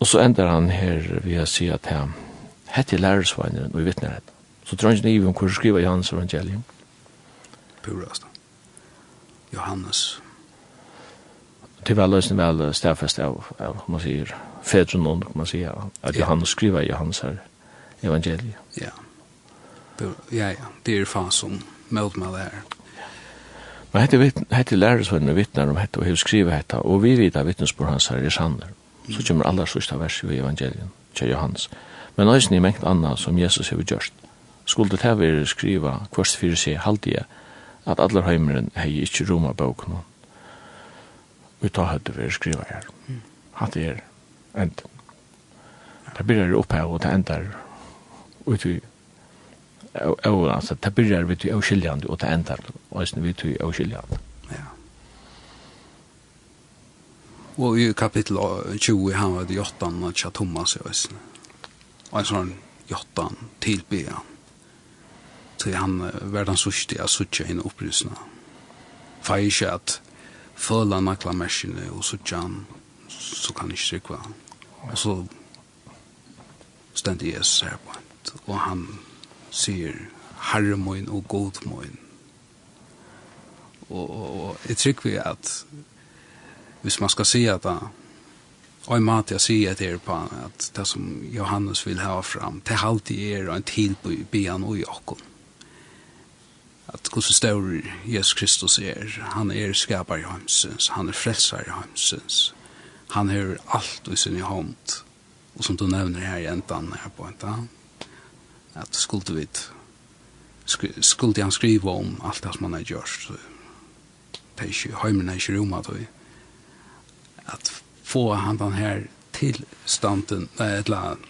Og så ender han her ved å si at han hette lærersveineren og i vittnehet. Så tror jeg ikke om hvor skriver Johannes evangelium. Purast. Johannes. Det var løsning vel stedfest av, av man sier, fedren og man sier, at. Johannes skriver Johannes her evangelium. Ja. Ja, ja. Det er faen som meld meg der. Men hette, hette lærersveineren vittnar om hette og hev skriver hette, og vi vet at vittnesbord hans her er sanner. Så kommer aller sørste vers i evangelium, til Johannes men eisen i mengt anna som Jesus hefur gjørst. Skulle det her skriva kvart fyrir seg haldige at allar heimeren hei ikkje roma bókna. Vi tar høyde vi skriva her. Hatt er end. Det byrjar oppe og det endar ut vi og altså det byrjar vi til avskiljande og det endar eisen vi til avskiljande. Ja. Og i kapittel 20 han var det jottan, og tja Thomas i eisen en sånn jottan tilbya. Så han var den sørste av suttje henne opprysene. For ikke at føle han makla mersene og suttje han, så kan jeg ikke trykke. Og så stendte Jesus her på hent, og han sier herre moin og god moin. Og, og, og jeg trykker vi at hvis man skal si at han Og en mat jeg sier til på at det som Johannes vil ha fram, det alltid er en tid på byen og i åkken. At hvordan stor Jesus Kristus er, han er skapar i hans, han er frelsar i hans, han har alt i sin hånd. Og som du nevner her i endan her på enda, at skulle vi skulle han skriva om alt det som han har gjort, så det er ikke, heimen er ikke rom at at få han den här tillstånden eller land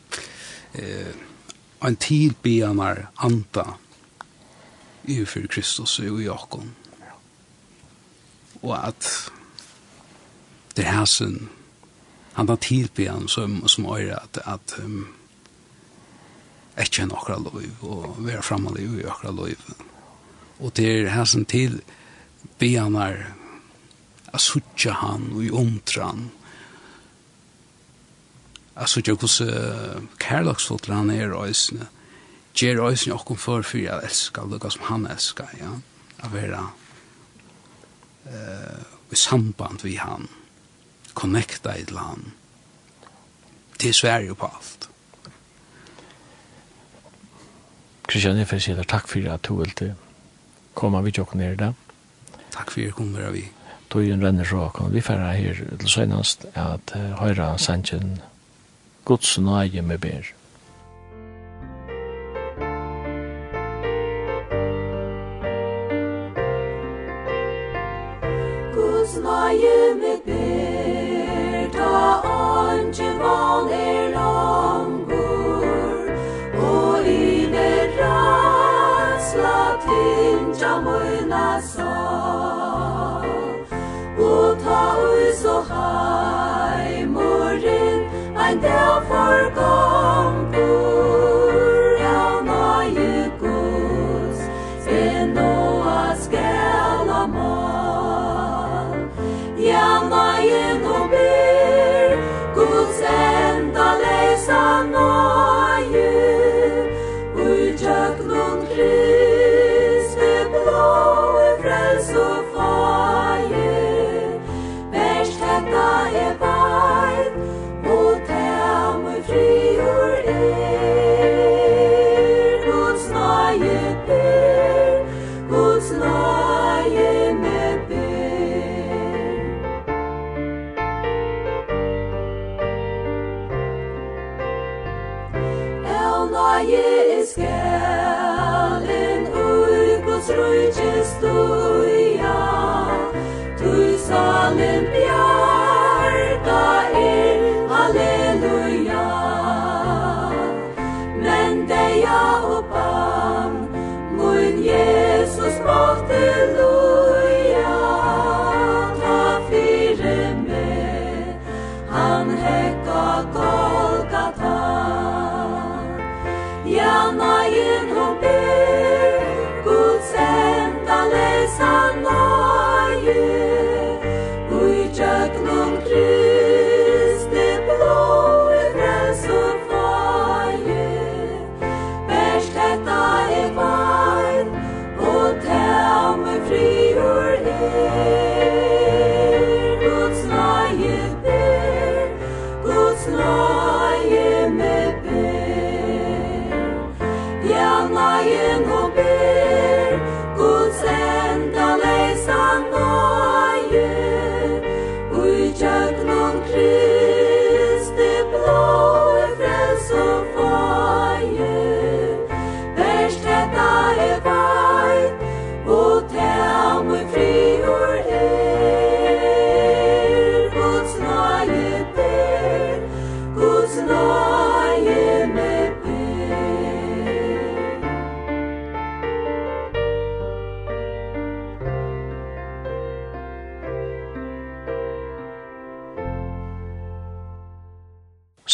eh en tid benar anta i för Kristus och i Jakob. Och att det här sen han tar tid på som som är att att um, ett känna några lov och vara liv i några lov. Og det er hæsen til till benar att sucha han og i omtran altså jo hos uh, kærlagsfotler han er øysene, gjør jo okkom for for jeg elsker, lukka som han elsker, ja, av vera uh, i samband vi han, connecta i land han, til Sverige på alt. Kristian, jeg får si deg takk for at du ville komme vi og nere der. Takk for at du kommer vi. Tøyen renner så, vi får her til søgnast at høyre sannsyn Guds nøye med ber. Guds nøye med ber, da andre vann er langur, og ymer rasla tindja møyna sorg. del forgång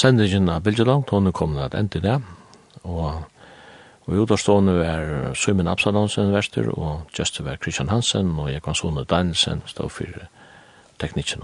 sendingen av Bilgeland, hun er kommet at enda det, og Og i utavstående er Søymen Absalonsen verster, og Justin var Christian Hansen, og jeg kan sånne Danielsen stå for teknikken.